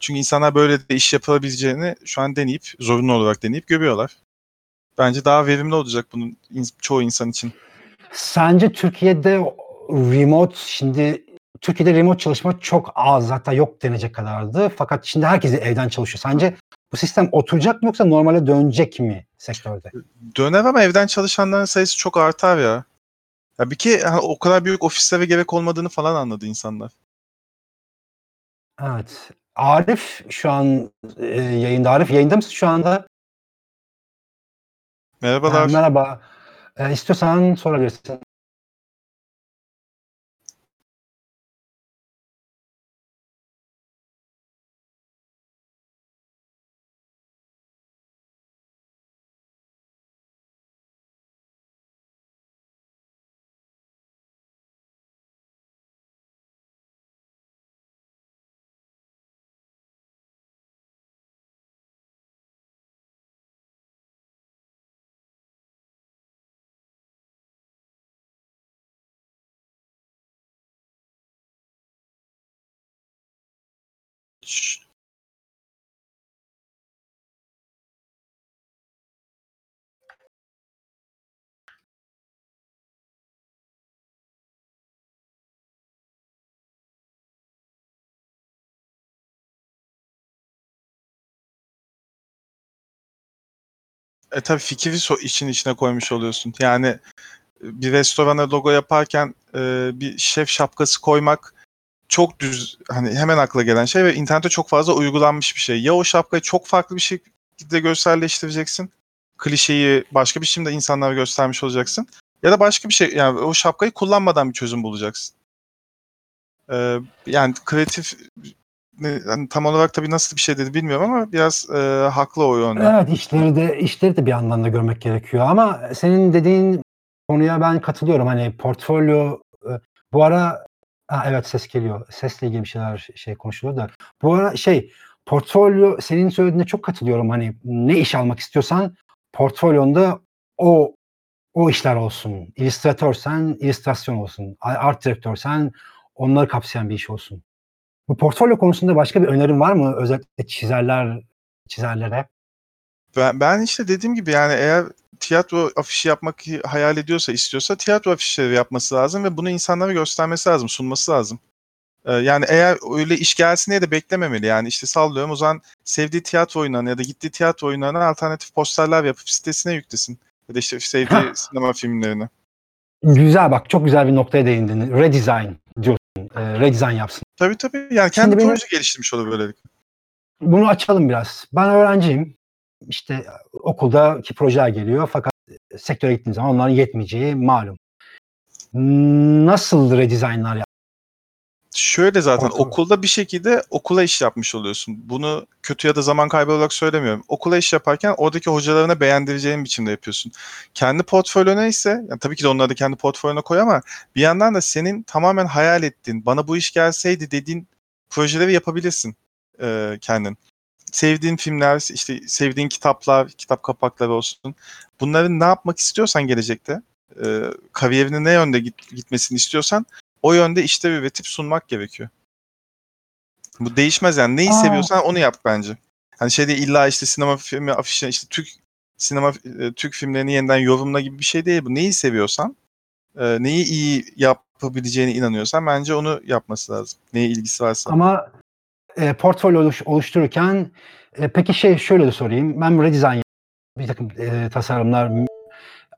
Çünkü insanlar böyle de iş yapılabileceğini şu an deneyip, zorunlu olarak deneyip görüyorlar. Bence daha verimli olacak bunun çoğu insan için. Sence Türkiye'de remote şimdi Türkiye'de remote çalışma çok az hatta yok denecek kadardı. Fakat şimdi herkes evden çalışıyor. Sence bu sistem oturacak mı yoksa normale dönecek mi sektörde? Döner ama evden çalışanların sayısı çok artar ya. Ya bir ki o kadar büyük ofislere gerek olmadığını falan anladı insanlar. Evet. Arif şu an e, yayında. Arif yayında mısın şu anda? Merhabalar. Ha, merhaba. E, istiyorsan sorabilirsin. E tabii fikri so- işin içine koymuş oluyorsun. Yani e, bir restorana logo yaparken e, bir şef şapkası koymak çok düz hani hemen akla gelen şey ve internette çok fazla uygulanmış bir şey. Ya o şapkayı çok farklı bir şekilde görselleştireceksin. Klişeyi başka bir biçimde insanlara göstermiş olacaksın. Ya da başka bir şey yani o şapkayı kullanmadan bir çözüm bulacaksın. E, yani kreatif hani tam olarak tabii nasıl bir şey dedi bilmiyorum ama biraz e, haklı o yönde. Evet işleri de işleri de bir yandan da görmek gerekiyor ama senin dediğin konuya ben katılıyorum. Hani portfolyo e, bu ara ha, evet ses geliyor. Sesle ilgili bir şeyler şey konuşuluyor da bu ara şey portfolyo senin söylediğine çok katılıyorum. Hani ne iş almak istiyorsan portfolyonda o o işler olsun. İllüstratörsen illüstrasyon olsun. Art direktörsen onları kapsayan bir iş olsun. Bu portfolyo konusunda başka bir önerin var mı? Özellikle çizerler çizerlere. Ben, ben işte dediğim gibi yani eğer tiyatro afişi yapmak hayal ediyorsa, istiyorsa tiyatro afişleri yapması lazım ve bunu insanlara göstermesi lazım, sunması lazım. Ee, yani eğer öyle iş gelsin diye de beklememeli. Yani işte sallıyorum o zaman sevdiği tiyatro oyunlarına ya da gittiği tiyatro oyunlarına alternatif posterler yapıp sitesine yüklesin. Ya da işte sevdiği sinema filmlerini. Güzel bak çok güzel bir noktaya değindin. Redesign. E, redesign yapsın. Tabii tabii. Yani kendi Şimdi benim- proje geliştirmiş olur böylelikle. Bunu açalım biraz. Ben öğrenciyim. İşte okuldaki projeler geliyor fakat sektöre gittiğim zaman onların yetmeyeceği malum. Nasıl redesignlar? Şöyle zaten Ortada. okulda bir şekilde okula iş yapmış oluyorsun. Bunu kötü ya da zaman kaybı olarak söylemiyorum. Okula iş yaparken oradaki hocalarına beğendireceğin biçimde yapıyorsun. Kendi portfolyona ise yani tabii ki de onları da kendi portfolyona koy ama bir yandan da senin tamamen hayal ettiğin, bana bu iş gelseydi dediğin projeleri yapabilirsin e, kendin. Sevdiğin filmler, işte sevdiğin kitaplar, kitap kapakları olsun. Bunların ne yapmak istiyorsan gelecekte, e, kariyerinin ne yönde git- gitmesini istiyorsan o yönde işlev üretip sunmak gerekiyor. Bu değişmez yani. Neyi Aa. seviyorsan onu yap bence. Hani şey değil illa işte sinema filmi afişe işte Türk sinema e, Türk filmlerini yeniden yorumla gibi bir şey değil bu. Neyi seviyorsan, e, neyi iyi yapabileceğine inanıyorsan bence onu yapması lazım. Neye ilgisi varsa. Ama e, portfolyo oluş- oluştururken e, peki şey şöyle de sorayım. Ben redesign bir takım e, tasarımlar,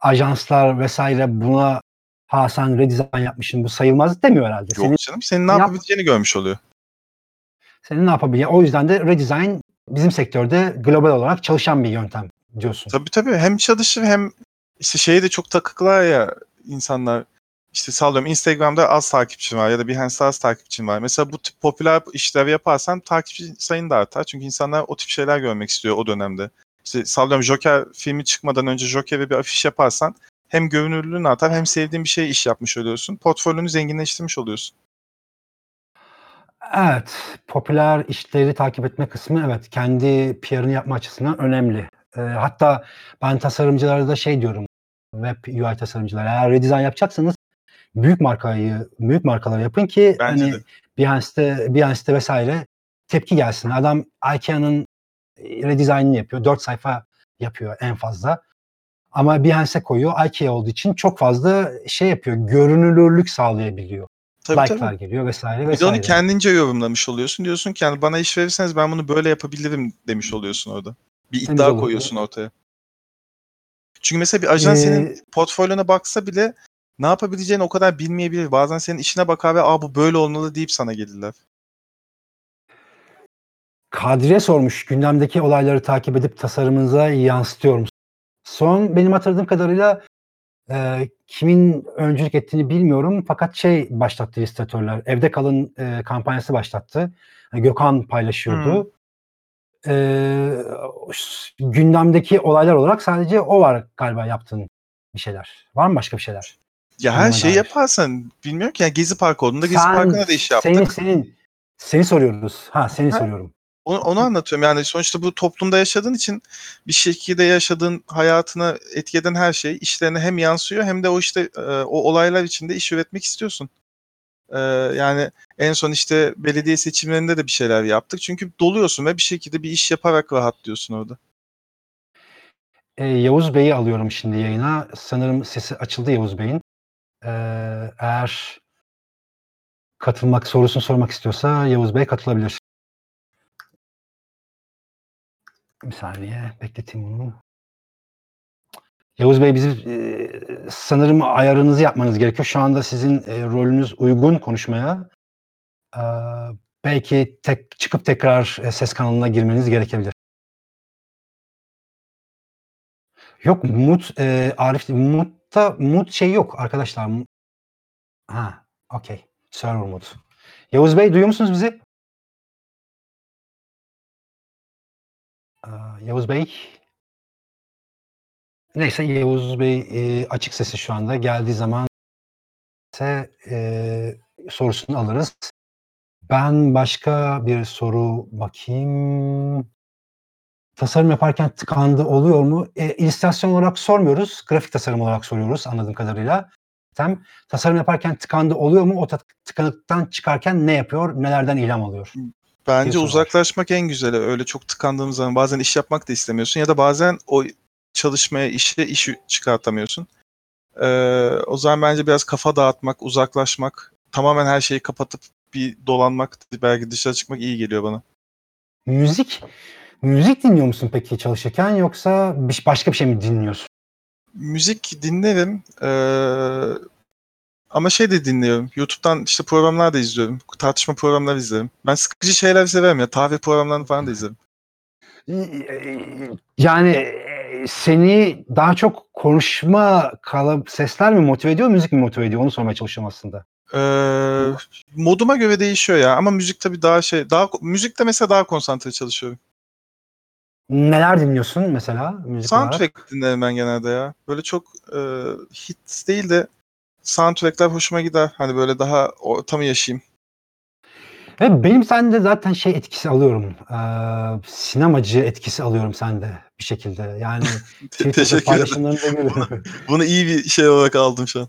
ajanslar vesaire buna ha sen redesign yapmışsın bu sayılmaz demiyor herhalde. Yok Senin, canım. Senin ne Yap- yapabileceğini görmüş oluyor. senin ne yapabileceğin. O yüzden de redesign bizim sektörde global olarak çalışan bir yöntem diyorsun. Tabii tabii. Hem çalışır hem işte şeye de çok takıklar ya insanlar. İşte sallıyorum Instagram'da az takipçin var ya da Behance'da az takipçin var. Mesela bu tip popüler işler yaparsan takipçi sayın da artar. Çünkü insanlar o tip şeyler görmek istiyor o dönemde. İşte sallıyorum Joker filmi çıkmadan önce Joker'e bir afiş yaparsan hem görünürlüğün artar hem sevdiğin bir şey iş yapmış oluyorsun. Portfolyonu zenginleştirmiş oluyorsun. Evet, popüler işleri takip etme kısmı evet kendi PR'ını yapma açısından önemli. Ee, hatta ben tasarımcılara da şey diyorum, web UI tasarımcılara eğer redesign yapacaksanız büyük markayı, büyük markaları yapın ki Bence hani de. Behance'de, Behance'de vesaire tepki gelsin. Adam IKEA'nın redesign'ını yapıyor, 4 sayfa yapıyor en fazla. Ama Behance'e koyuyor, IKEA olduğu için çok fazla şey yapıyor, görünürlük sağlayabiliyor. Tabii Like'lar tabii. geliyor vesaire Bir de vesaire. onu kendince yorumlamış oluyorsun. Diyorsun ki yani bana iş verirseniz ben bunu böyle yapabilirim demiş oluyorsun orada. Bir Temiz iddia olur. koyuyorsun ortaya. Çünkü mesela bir ajan senin Ee, portfolyona baksa bile ne yapabileceğini o kadar bilmeyebilir. Bazen senin işine bakar ve Aa, bu böyle olmalı deyip sana gelirler. Kadriye sormuş gündemdeki olayları takip edip tasarımınıza yansıtıyor musun? Son benim hatırladığım kadarıyla e, kimin öncülük ettiğini bilmiyorum fakat şey başlattı illüstratörler. Evde kalın e, kampanyası başlattı. Yani Gökhan paylaşıyordu. E, gündemdeki olaylar olarak sadece o var galiba yaptığın bir şeyler. Var mı başka bir şeyler? Ya her şeyi dair. yaparsan bilmiyorum ki yani Gezi Parkı olduğunda Gezi Sen- Parkı'na da iş yaptık. Seni, senin, seni soruyoruz. Ha seni Ha. soruyorum. Onu, onu anlatıyorum. Yani sonuçta bu toplumda yaşadığın için bir şekilde yaşadığın hayatına etki eden her şey işlerine hem yansıyor hem de o işte e, o olaylar içinde iş üretmek istiyorsun. E, yani en son işte belediye seçimlerinde de bir şeyler yaptık. Çünkü doluyorsun ve bir şekilde bir iş yaparak rahatlıyorsun orada. E, Yavuz Bey'i alıyorum şimdi yayına. Sanırım sesi açıldı Yavuz Bey'in. E, eğer katılmak, sorusunu sormak istiyorsa Yavuz Bey katılabilir. Bir saniye bekleteyim onu. Yavuz Bey bizim e, sanırım ayarınızı yapmanız gerekiyor. Şu anda sizin e, rolünüz uygun konuşmaya. E, belki tek çıkıp tekrar e, ses kanalına girmeniz gerekebilir. Yok Mut e, Arif Mut'ta Mut şey yok arkadaşlar. Ha, okey. Server Mut. Yavuz Bey duyuyor musunuz bizi? Yavuz Bey. Neyse Yavuz Bey e, açık sesi şu anda. Geldiği zaman ise e, sorusunu alırız. Ben başka bir soru bakayım. Tasarım yaparken tıkandı oluyor mu? E, illüstrasyon olarak sormuyoruz. Grafik tasarım olarak soruyoruz anladığım kadarıyla. Tem, tasarım yaparken tıkandı oluyor mu? O ta- tıkanıktan çıkarken ne yapıyor? Nelerden ilham alıyor? Bence var. uzaklaşmak en güzeli. Öyle çok tıkandığımız zaman bazen iş yapmak da istemiyorsun ya da bazen o çalışmaya, işe iş çıkartamıyorsun. Ee, o zaman bence biraz kafa dağıtmak, uzaklaşmak, tamamen her şeyi kapatıp bir dolanmak, belki dışarı çıkmak iyi geliyor bana. Müzik müzik dinliyor musun peki çalışırken yoksa başka bir şey mi dinliyorsun? Müzik dinlerim. ee, ama şey de dinliyorum. YouTube'dan işte programlar da izliyorum. Tartışma programları izlerim. Ben sıkıcı şeyler severim ya. Tarih programlarını falan da izlerim. Yani e, seni daha çok konuşma kalıp sesler mi motive ediyor, müzik mi motive ediyor? Onu sormaya çalışıyorum aslında. Ee, moduma göre değişiyor ya ama müzik tabii daha şey daha müzikte mesela daha konsantre çalışıyorum. Neler dinliyorsun mesela müzik olarak? Soundtrack dinlerim ben genelde ya. Böyle çok e, hit değil de soundtrackler hoşuma gider. Hani böyle daha ortamı yaşayayım. Ve benim sende zaten şey etkisi alıyorum. Eee, sinemacı etkisi alıyorum sende bir şekilde. Yani Teşekkür ederim. görüyorum. Bunu iyi bir şey olarak aldım şu an.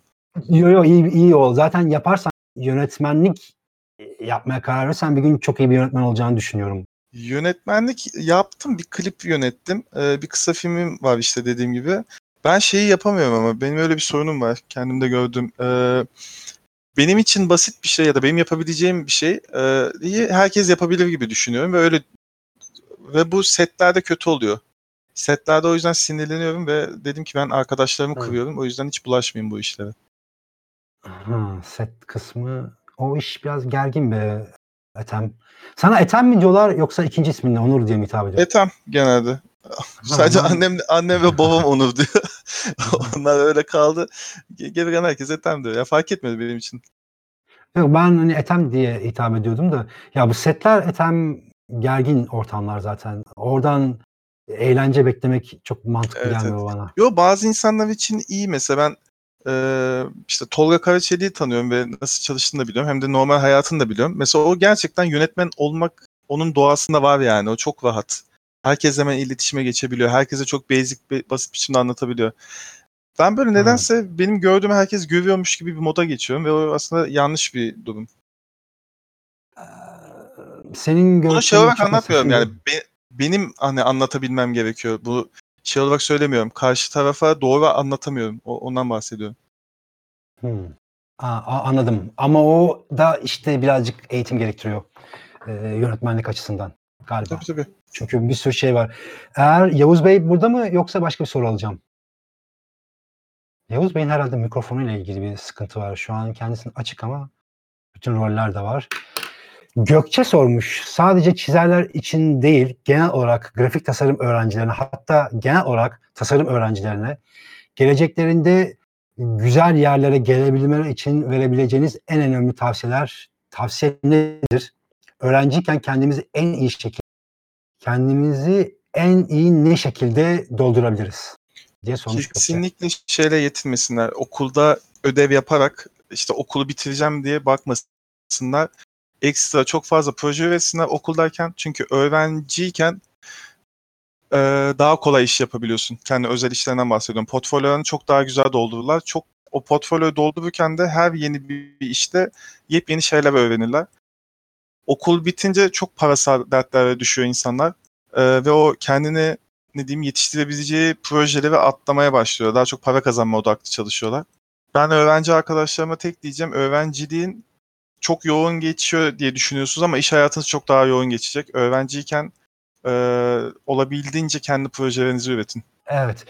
yo yo iyi, iyi ol. Zaten yaparsan yönetmenlik yapmaya karar verirsen bir gün çok iyi bir yönetmen olacağını düşünüyorum. Yönetmenlik yaptım. Bir klip yönettim. Ee, bir kısa filmim var işte dediğim gibi. Ben şeyi yapamıyorum ama benim öyle bir sorunum var. Kendimde gördüm. Ee, benim için basit bir şey ya da benim yapabileceğim bir şey e, herkes yapabilir gibi düşünüyorum ve öyle ve bu setlerde kötü oluyor. Setlerde o yüzden sinirleniyorum ve dedim ki ben arkadaşlarımı Evet. kırıyorum. O yüzden hiç bulaşmayayım bu işlere. Ha, set kısmı o iş biraz gergin be Ethem. Sana Ethem mi diyorlar yoksa ikinci isminle Onur diye mi hitap ediyor? Etem genelde. Sadece annem annem ve babam Onur diyor. Onlar öyle kaldı. Ge- Geri kalan herkes Etem diyor. Ya fark etmedi benim için. Yok, ben hani Ethem diye hitap ediyordum da ya bu setler Ethem gergin ortamlar zaten. Oradan eğlence beklemek çok mantıklı Evet, gelmiyor bana. Yo bazı insanlar için iyi mesela ben işte Tolga Karaçelik'i tanıyorum ve nasıl çalıştığını da biliyorum. Hem de normal hayatını da biliyorum. Mesela o gerçekten yönetmen olmak onun doğasında var yani. O çok rahat. Herkes hemen iletişime geçebiliyor. Herkese çok basic, basit biçimde anlatabiliyor. Ben böyle nedense benim gördüğüm herkes görüyormuş gibi bir moda geçiyorum ve o aslında yanlış bir durum. Ee, Senin Bunu şey olarak anlatmıyorum mesela yani be- benim hani anlatabilmem gerekiyor. Bu şey olarak söylemiyorum. Karşı tarafa doğru anlatamıyorum. O, ondan bahsediyorum. Hmm. Aa, anladım. Ama o da işte birazcık eğitim gerektiriyor. Ee, yönetmenlik açısından galiba. Tabii tabii. Çünkü bir sürü şey var. Eğer Yavuz Bey burada mı yoksa başka bir soru alacağım? Yavuz Bey'in herhalde mikrofonuyla ilgili bir sıkıntı var. Şu an kendisinin açık ama bütün roller de var. Gökçe sormuş. Sadece çizerler için değil, genel olarak grafik tasarım öğrencilerine hatta genel olarak tasarım öğrencilerine geleceklerinde güzel yerlere gelebilmeleri için verebileceğiniz en önemli tavsiyeler tavsiye nedir? Öğrenciyken kendimizi en iyi şekilde kendimizi en iyi ne şekilde doldurabiliriz diye Gökçe. Kesinlikle şeyle yetinmesinler. Okulda ödev yaparak işte okulu bitireceğim diye bakmasınlar. Ekstra çok fazla proje üretsinler okuldayken. Çünkü öğrenciyken e, daha kolay iş yapabiliyorsun. Kendi özel işlerinden bahsediyorum. Portfolyolarını çok daha güzel doldururlar. Çok o portfolyoyu doldururken de her yeni bir işte yepyeni şeyler öğrenirler. Okul bitince çok parasal dertlere düşüyor insanlar. E, ve o kendini ne diyeyim yetiştirebileceği projeleri atlamaya başlıyor. Daha çok para kazanma odaklı çalışıyorlar. Ben öğrenci arkadaşlarıma tek diyeceğim öğrenciliğin çok yoğun geçiyor diye düşünüyorsunuz ama iş hayatınız çok daha yoğun geçecek. Öğrenciyken e, olabildiğince kendi projelerinizi üretin. Evet.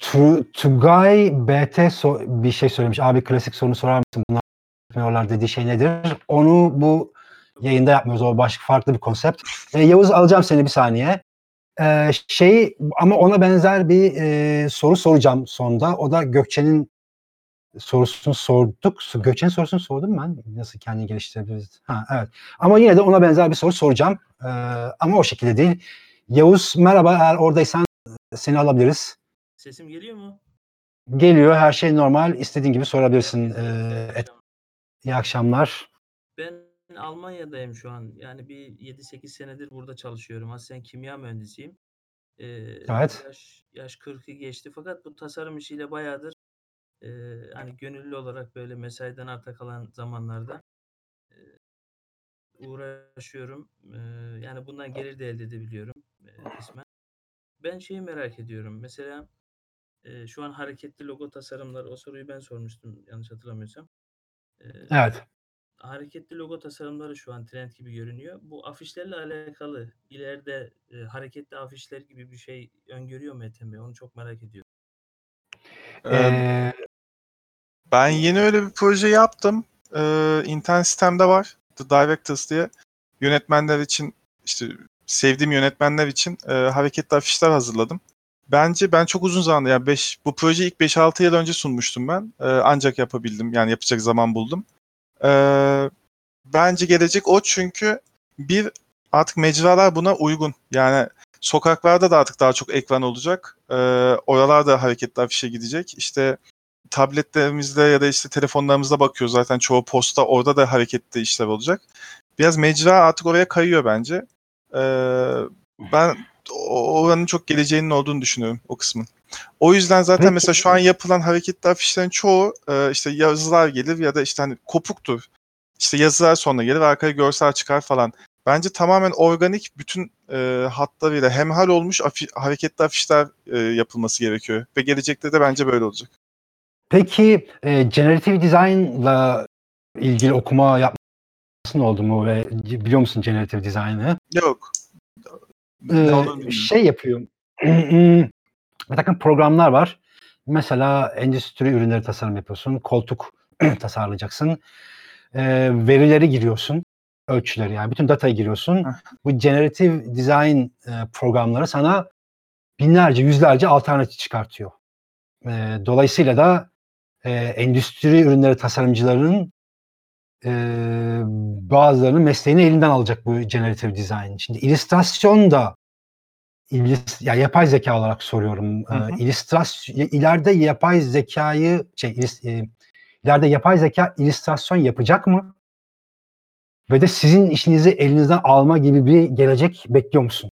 Tu- Tugay BT so- bir şey söylemiş. Abi klasik sorunu sorar mısın? Bunlar yapmıyorlar dediği şey nedir? Onu bu yayında yapmıyoruz. O başka farklı bir konsept. E, Yavuz alacağım seni bir saniye. E, şey ama ona benzer bir e, soru soracağım sonda. O da Gökçe'nin sorusunu sorduk. Gökçe'nin sorusunu sordum ben. Nasıl kendini geliştirebiliriz? Ha, evet. Ama yine de ona benzer bir soru soracağım. E, ama o şekilde değil. Yavuz merhaba eğer oradaysan seni alabiliriz. Sesim geliyor mu? Geliyor her şey normal. İstediğin gibi sorabilirsin. Ee, et- iyi akşamlar. Almanya'dayım şu an. Yani bir 7-8 senedir burada çalışıyorum. Aslen kimya mühendisiyim. Ee, Evet. Yaş, yaş 40'ı geçti fakat bu tasarım işiyle bayağıdır e, hani gönüllü olarak böyle mesaiden arta kalan zamanlarda e, uğraşıyorum. E, yani bundan gelir de elde edebiliyorum e, kısmen. Ben şeyi merak ediyorum. Mesela e, şu an hareketli logo tasarımları o soruyu ben sormuştum yanlış hatırlamıyorsam. E, Evet. Hareketli logo tasarımları şu an trend gibi görünüyor. Bu afişlerle alakalı ileride e, hareketli afişler gibi bir şey öngörüyor mu Ethem Bey? Onu çok merak ediyorum. Ee, ben yeni öyle bir proje yaptım. E, internet sistemde var. The Directors diye. Yönetmenler için işte sevdiğim yönetmenler için e, hareketli afişler hazırladım. Bence ben çok uzun zamandır yani 5 bu projeyi ilk 5-6 yıl önce sunmuştum ben. E, ancak yapabildim. Yani yapacak zaman buldum. Ee, bence gelecek o çünkü bir artık mecralar buna uygun. Yani sokaklarda da artık daha çok ekran olacak. Ee, oralarda hareketli afişe gidecek. İşte tabletlerimizde ya da işte telefonlarımızda bakıyoruz zaten çoğu posta orada da hareketli işler olacak. Biraz mecra artık oraya kayıyor bence. Ee, ben oranın çok geleceğinin olduğunu düşünüyorum o kısmın. O yüzden zaten Peki. mesela şu an yapılan hareketli afişlerin çoğu e, işte yazılar gelir ya da işte hani kopuktur. İşte yazılar sonra gelir arkaya görsel çıkar falan. Bence tamamen organik bütün e, hatlarıyla hemhal olmuş afi- hareketli afişler e, yapılması gerekiyor. Ve gelecekte de bence böyle olacak. Peki e, generative design'la ilgili okuma yapmasın oldu mu ve biliyor musun generative design'ı? Yok. Bilmiyorum. şey yapıyor. bir takım programlar var. Mesela endüstri ürünleri tasarım yapıyorsun. Koltuk tasarlayacaksın. Ee, verileri giriyorsun. Ölçüleri yani bütün datayı giriyorsun. Bu generative design e, programları sana binlerce, yüzlerce alternatif çıkartıyor. Ee, dolayısıyla da e, endüstri ürünleri tasarımcılarının e, bazılarının mesleğini elinden alacak bu generative design. Şimdi illüstrasyon da ya yapay zeka olarak soruyorum. Hı hı. İllüstrasyon ileride yapay zekayı şey illüs- e, ileride yapay zeka illüstrasyon yapacak mı? Ve de sizin işinizi elinizden alma gibi bir gelecek bekliyor musun?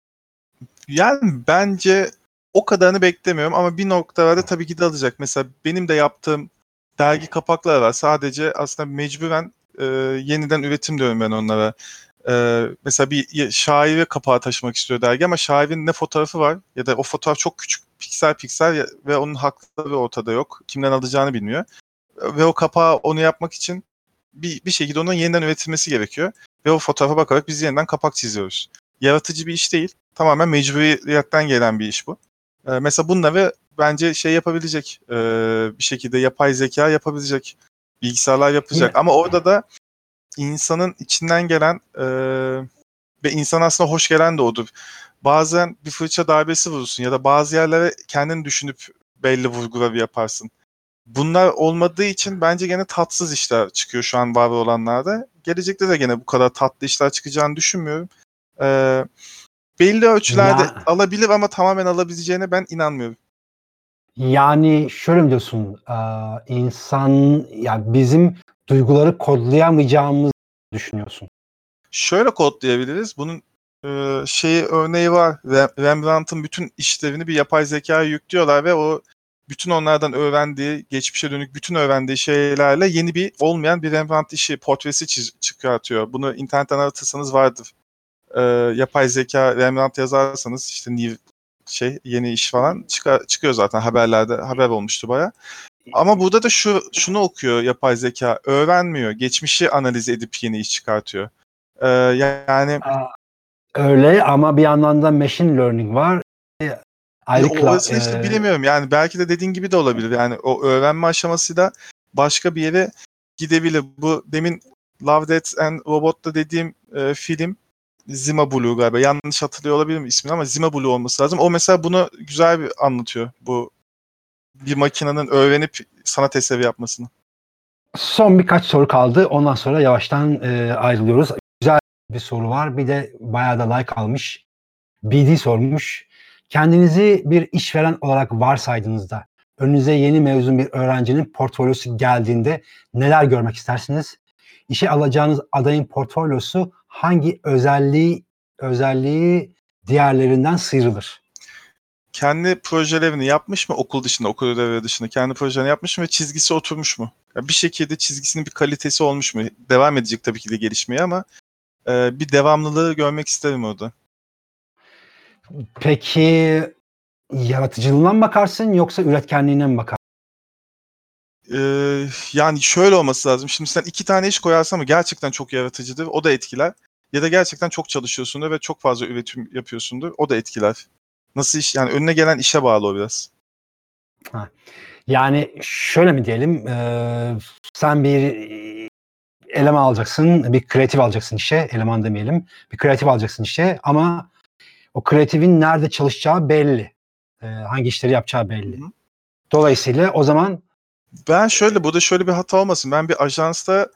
Yani bence o kadarını beklemiyorum ama bir noktalarda tabii ki de alacak. Mesela benim de yaptığım dergi kapakları var. Sadece aslında mecburen e, yeniden üretim diyorum ben onlara. E, mesela bir şairi kapağa taşımak istiyor dergi ama şairin ne fotoğrafı var ya da o fotoğraf çok küçük piksel piksel ve onun hakları ortada yok. Kimden alacağını bilmiyor. Ve o kapağı onu yapmak için bir, bir şekilde onun yeniden üretilmesi gerekiyor. Ve o fotoğrafa bakarak biz yeniden kapak çiziyoruz. Yaratıcı bir iş değil tamamen mecburiyetten gelen bir iş bu. Ee, mesela bunları bence şey yapabilecek e, bir şekilde yapay zeka yapabilecek bilgisayarlar yapacak ama orada da insanın içinden gelen e, ve insan aslında hoş gelen de odur. Bazen bir fırça darbesi vurursun ya da bazı yerlere kendini düşünüp belli vurguları yaparsın. Bunlar olmadığı için bence gene tatsız işler çıkıyor şu an var olanlarda. Gelecekte de gene bu kadar tatlı işler çıkacağını düşünmüyorum. Ee, belli ölçülerde Ya- alabilir ama tamamen alabileceğine ben inanmıyorum. Yani şöyle mi diyorsun? Aa, insan ya bizim duyguları kodlayamayacağımızı düşünüyorsun. Şöyle kodlayabiliriz. Bunun e, şeyi örneği var. Rem- Rembrandt'ın bütün işlerini bir yapay zekaya yüklüyorlar ve o bütün onlardan öğrendiği, geçmişe dönük bütün öğrendiği şeylerle yeni bir olmayan bir Rembrandt işi, portresi çıkartıyor. Bunu internetten aratırsanız vardır. E, yapay zeka Rembrandt yazarsanız işte new şey yeni iş falan çıkar, çıkıyor zaten haberlerde haber olmuştu baya. Ama burada da şu şunu okuyor yapay zeka öğrenmiyor. Geçmişi analiz edip yeni iş çıkartıyor. Ee, yani Öyle ama bir yandan da machine learning var. E, Ayrı kla- orasını işte e, bilemiyorum. Yani belki de dediğin gibi de olabilir. Yani o öğrenme aşamasıyla başka bir yere gidebilir. Bu demin Love, Death and Robot'ta dediğim e, film Zima Blue galiba. Yanlış hatırlıyor olabilirim ismini ama Zima Blue olması lazım. O mesela bunu güzel bir anlatıyor. Bu bir makinenin öğrenip sanat eseri yapmasını. Son birkaç soru kaldı. Ondan sonra yavaştan e, ayrılıyoruz. Güzel bir soru var. Bir de bayağı da like almış. BD sormuş. Kendinizi bir işveren olarak varsaydığınızda önünüze yeni mezun bir öğrencinin portfolyosu geldiğinde neler görmek istersiniz? İşe alacağınız adayın portfolyosu hangi özelliği özelliği diğerlerinden sıyrılır? kendi projelerini yapmış mı okul dışında, okul ödevleri dışında kendi projelerini yapmış mı ve çizgisi oturmuş mu? Ya bir şekilde çizgisinin bir kalitesi olmuş mu? Devam edecek tabii ki de gelişmeye ama e, bir devamlılığı görmek isterim orada. Peki yaratıcılığına mı bakarsın yoksa üretkenliğine mi bakarsın? E, yani şöyle olması lazım. Şimdi sen iki tane iş koyarsan mı gerçekten çok yaratıcıdır. O da etkiler. Ya da gerçekten çok çalışıyorsundur ve çok fazla üretim yapıyorsundur. O da etkiler. Nasıl iş? Yani önüne gelen işe bağlı o biraz. Yani şöyle mi diyelim, eee, sen bir eleman alacaksın, bir kreatif alacaksın işe, eleman demeyelim, bir kreatif alacaksın işe ama o kreatifin nerede çalışacağı belli, Eee, hangi işleri yapacağı belli. Hı. Dolayısıyla o zaman Ben şöyle burada şöyle bir hata olmasın. Ben bir ajansta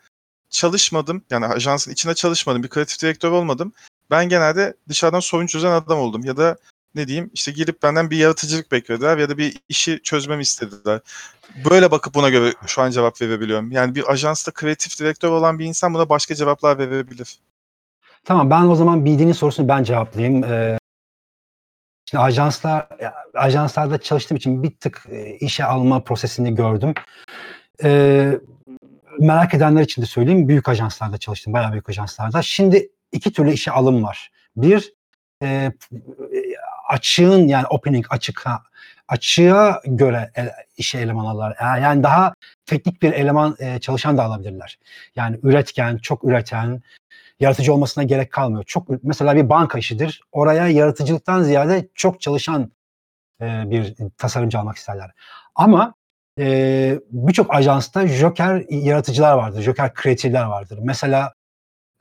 çalışmadım. Yani ajansın içinde çalışmadım. Bir kreatif direktör olmadım. Ben genelde dışarıdan sorun çözen adam oldum. Ya da ne diyeyim işte gelip benden bir yaratıcılık beklediler ya da bir işi çözmemi istediler. Böyle bakıp buna göre şu an cevap verebiliyorum. Yani bir ajansta kreatif direktör olan bir insan buna başka cevaplar verebilir. Tamam ben o zaman BD'nin sorusunu ben cevaplayayım. Ee, şimdi ajanslar ajanslarda çalıştığım için bir tık e, işe alma prosesini gördüm. Ee, merak edenler için de söyleyeyim. Büyük ajanslarda çalıştım. Bayağı büyük ajanslarda. Şimdi iki türlü işe alım var. Bir e, açığın yani opening açık ha, açığa göre ele, işe eleman alırlar. Yani- Yani daha teknik bir eleman e, çalışan da alabilirler. Yani üretken, çok üreten, yaratıcı olmasına gerek kalmıyor. Çok mesela bir banka işidir. Oraya yaratıcılıktan ziyade çok çalışan e, bir tasarımcı almak isterler. Ama e, birçok ajansta joker yaratıcılar vardır. Joker kreatifler vardır. Mesela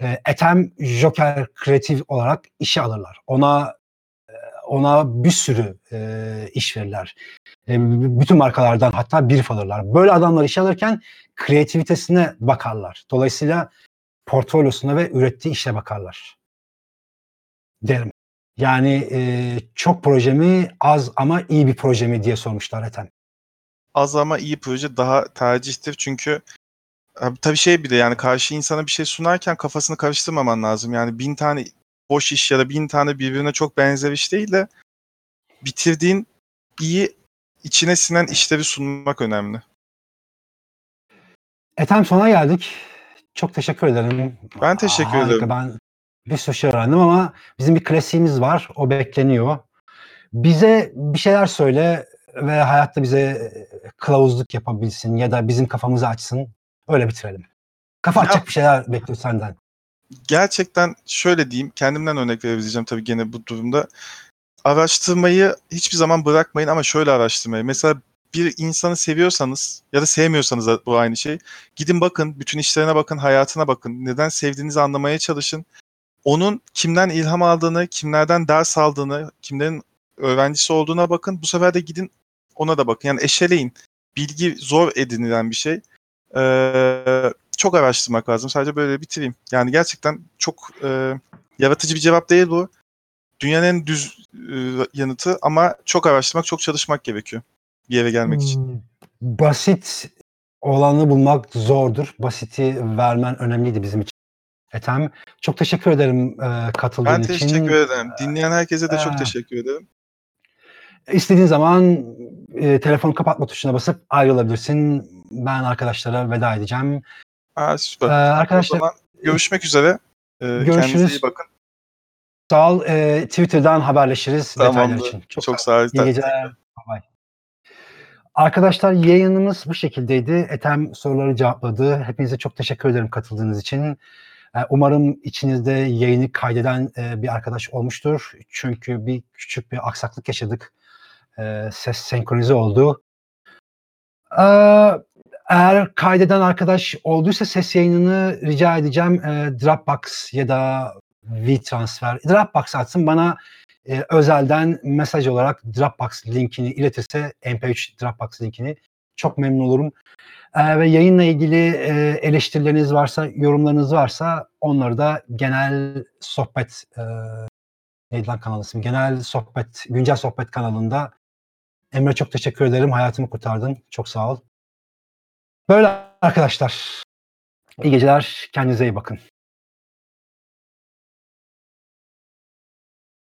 e, Etem joker kreatif olarak işe alırlar. Ona e, ona bir sürü e, iş verirler. E, bütün markalardan hatta brief alırlar. Böyle adamlar işe alırken kreativitesine bakarlar. Dolayısıyla portfolyosuna ve ürettiği işe bakarlar. Derim. Yani e, çok proje mi az ama iyi bir proje mi diye sormuşlar Ethem. Az ama iyi proje daha tercihtir çünkü Abi tabii şey bir de yani karşı insana bir şey sunarken kafasını karıştırmaman lazım. Yani bin tane boş iş ya da bin tane birbirine çok benzer iş değil de bitirdiğin iyi içine sinen işleri sunmak önemli. Ethem sona geldik. Çok teşekkür ederim. Ben teşekkür Harika, ederim. Ben bir sürü şey öğrendim ama bizim bir klasiğimiz var. O bekleniyor. Bize bir şeyler söyle ve hayatta bize e, kılavuzluk yapabilsin ya da bizim kafamızı açsın. Öyle bitirelim. Kafa açacak bir şeyler bekliyor senden. Gerçekten şöyle diyeyim kendimden örnek verebileceğim tabii gene bu durumda. Araştırmayı hiçbir zaman bırakmayın ama şöyle araştırmayı. Mesela bir insanı seviyorsanız ya da sevmiyorsanız da bu aynı şey. Gidin bakın, bütün işlerine bakın, hayatına bakın. Neden sevdiğinizi anlamaya çalışın. Onun kimden ilham aldığını, kimlerden ders aldığını, kimlerin öğrencisi olduğuna bakın. Bu sefer de gidin ona da bakın. Yani eşeleyin. Bilgi zor edinilen bir şey. Ee, çok araştırmak lazım. Sadece böyle bitireyim. Yani gerçekten çok e, yaratıcı bir cevap değil bu. Dünyanın en düz e, yanıtı ama çok araştırmak, çok çalışmak gerekiyor bir yere gelmek için. Hmm, Basit olanı bulmak zordur. Basiti vermen önemliydi bizim için. Ethem çok teşekkür ederim e, katıldığın Ben için. teşekkür ederim. Dinleyen herkese de Ee, çok teşekkür ederim. İstediğin zaman e, telefonu kapatma tuşuna basıp ayrılabilirsin. Ben arkadaşlara veda edeceğim. Aa, Ee, süper. O arkadaşlar görüşmek üzere. Ee, Kendinize Görüşürüz. iyi bakın. sağ ol. E, Twitter'dan haberleşiriz detaylar Tamamdır. için. Çok, sağ ol. sağ olun. İyi geceler. Arkadaşlar yayınımız bu şekildeydi. Ethem soruları cevapladı. Hepinize çok teşekkür ederim katıldığınız için. Ee, Umarım içinizde yayını kaydeden e, bir arkadaş olmuştur. Çünkü bir küçük bir aksaklık yaşadık. Ee, Ses senkronize oldu. Ee, Eğer kaydeden arkadaş olduysa ses yayınını rica edeceğim. Dropbox ya da WeTransfer. Dropbox atsın bana e, özelden mesaj olarak Dropbox linkini iletirse MP3 Dropbox linkini çok memnun olurum. Ee, ve yayınla ilgili e, eleştirileriniz varsa, yorumlarınız varsa onları da genel sohbet e, neydi lan kanal ismi? Genel sohbet, güncel sohbet kanalında Emre çok teşekkür ederim. Hayatımı kurtardın. Çok sağ ol. Böyle arkadaşlar. İyi geceler. Kendinize iyi bakın.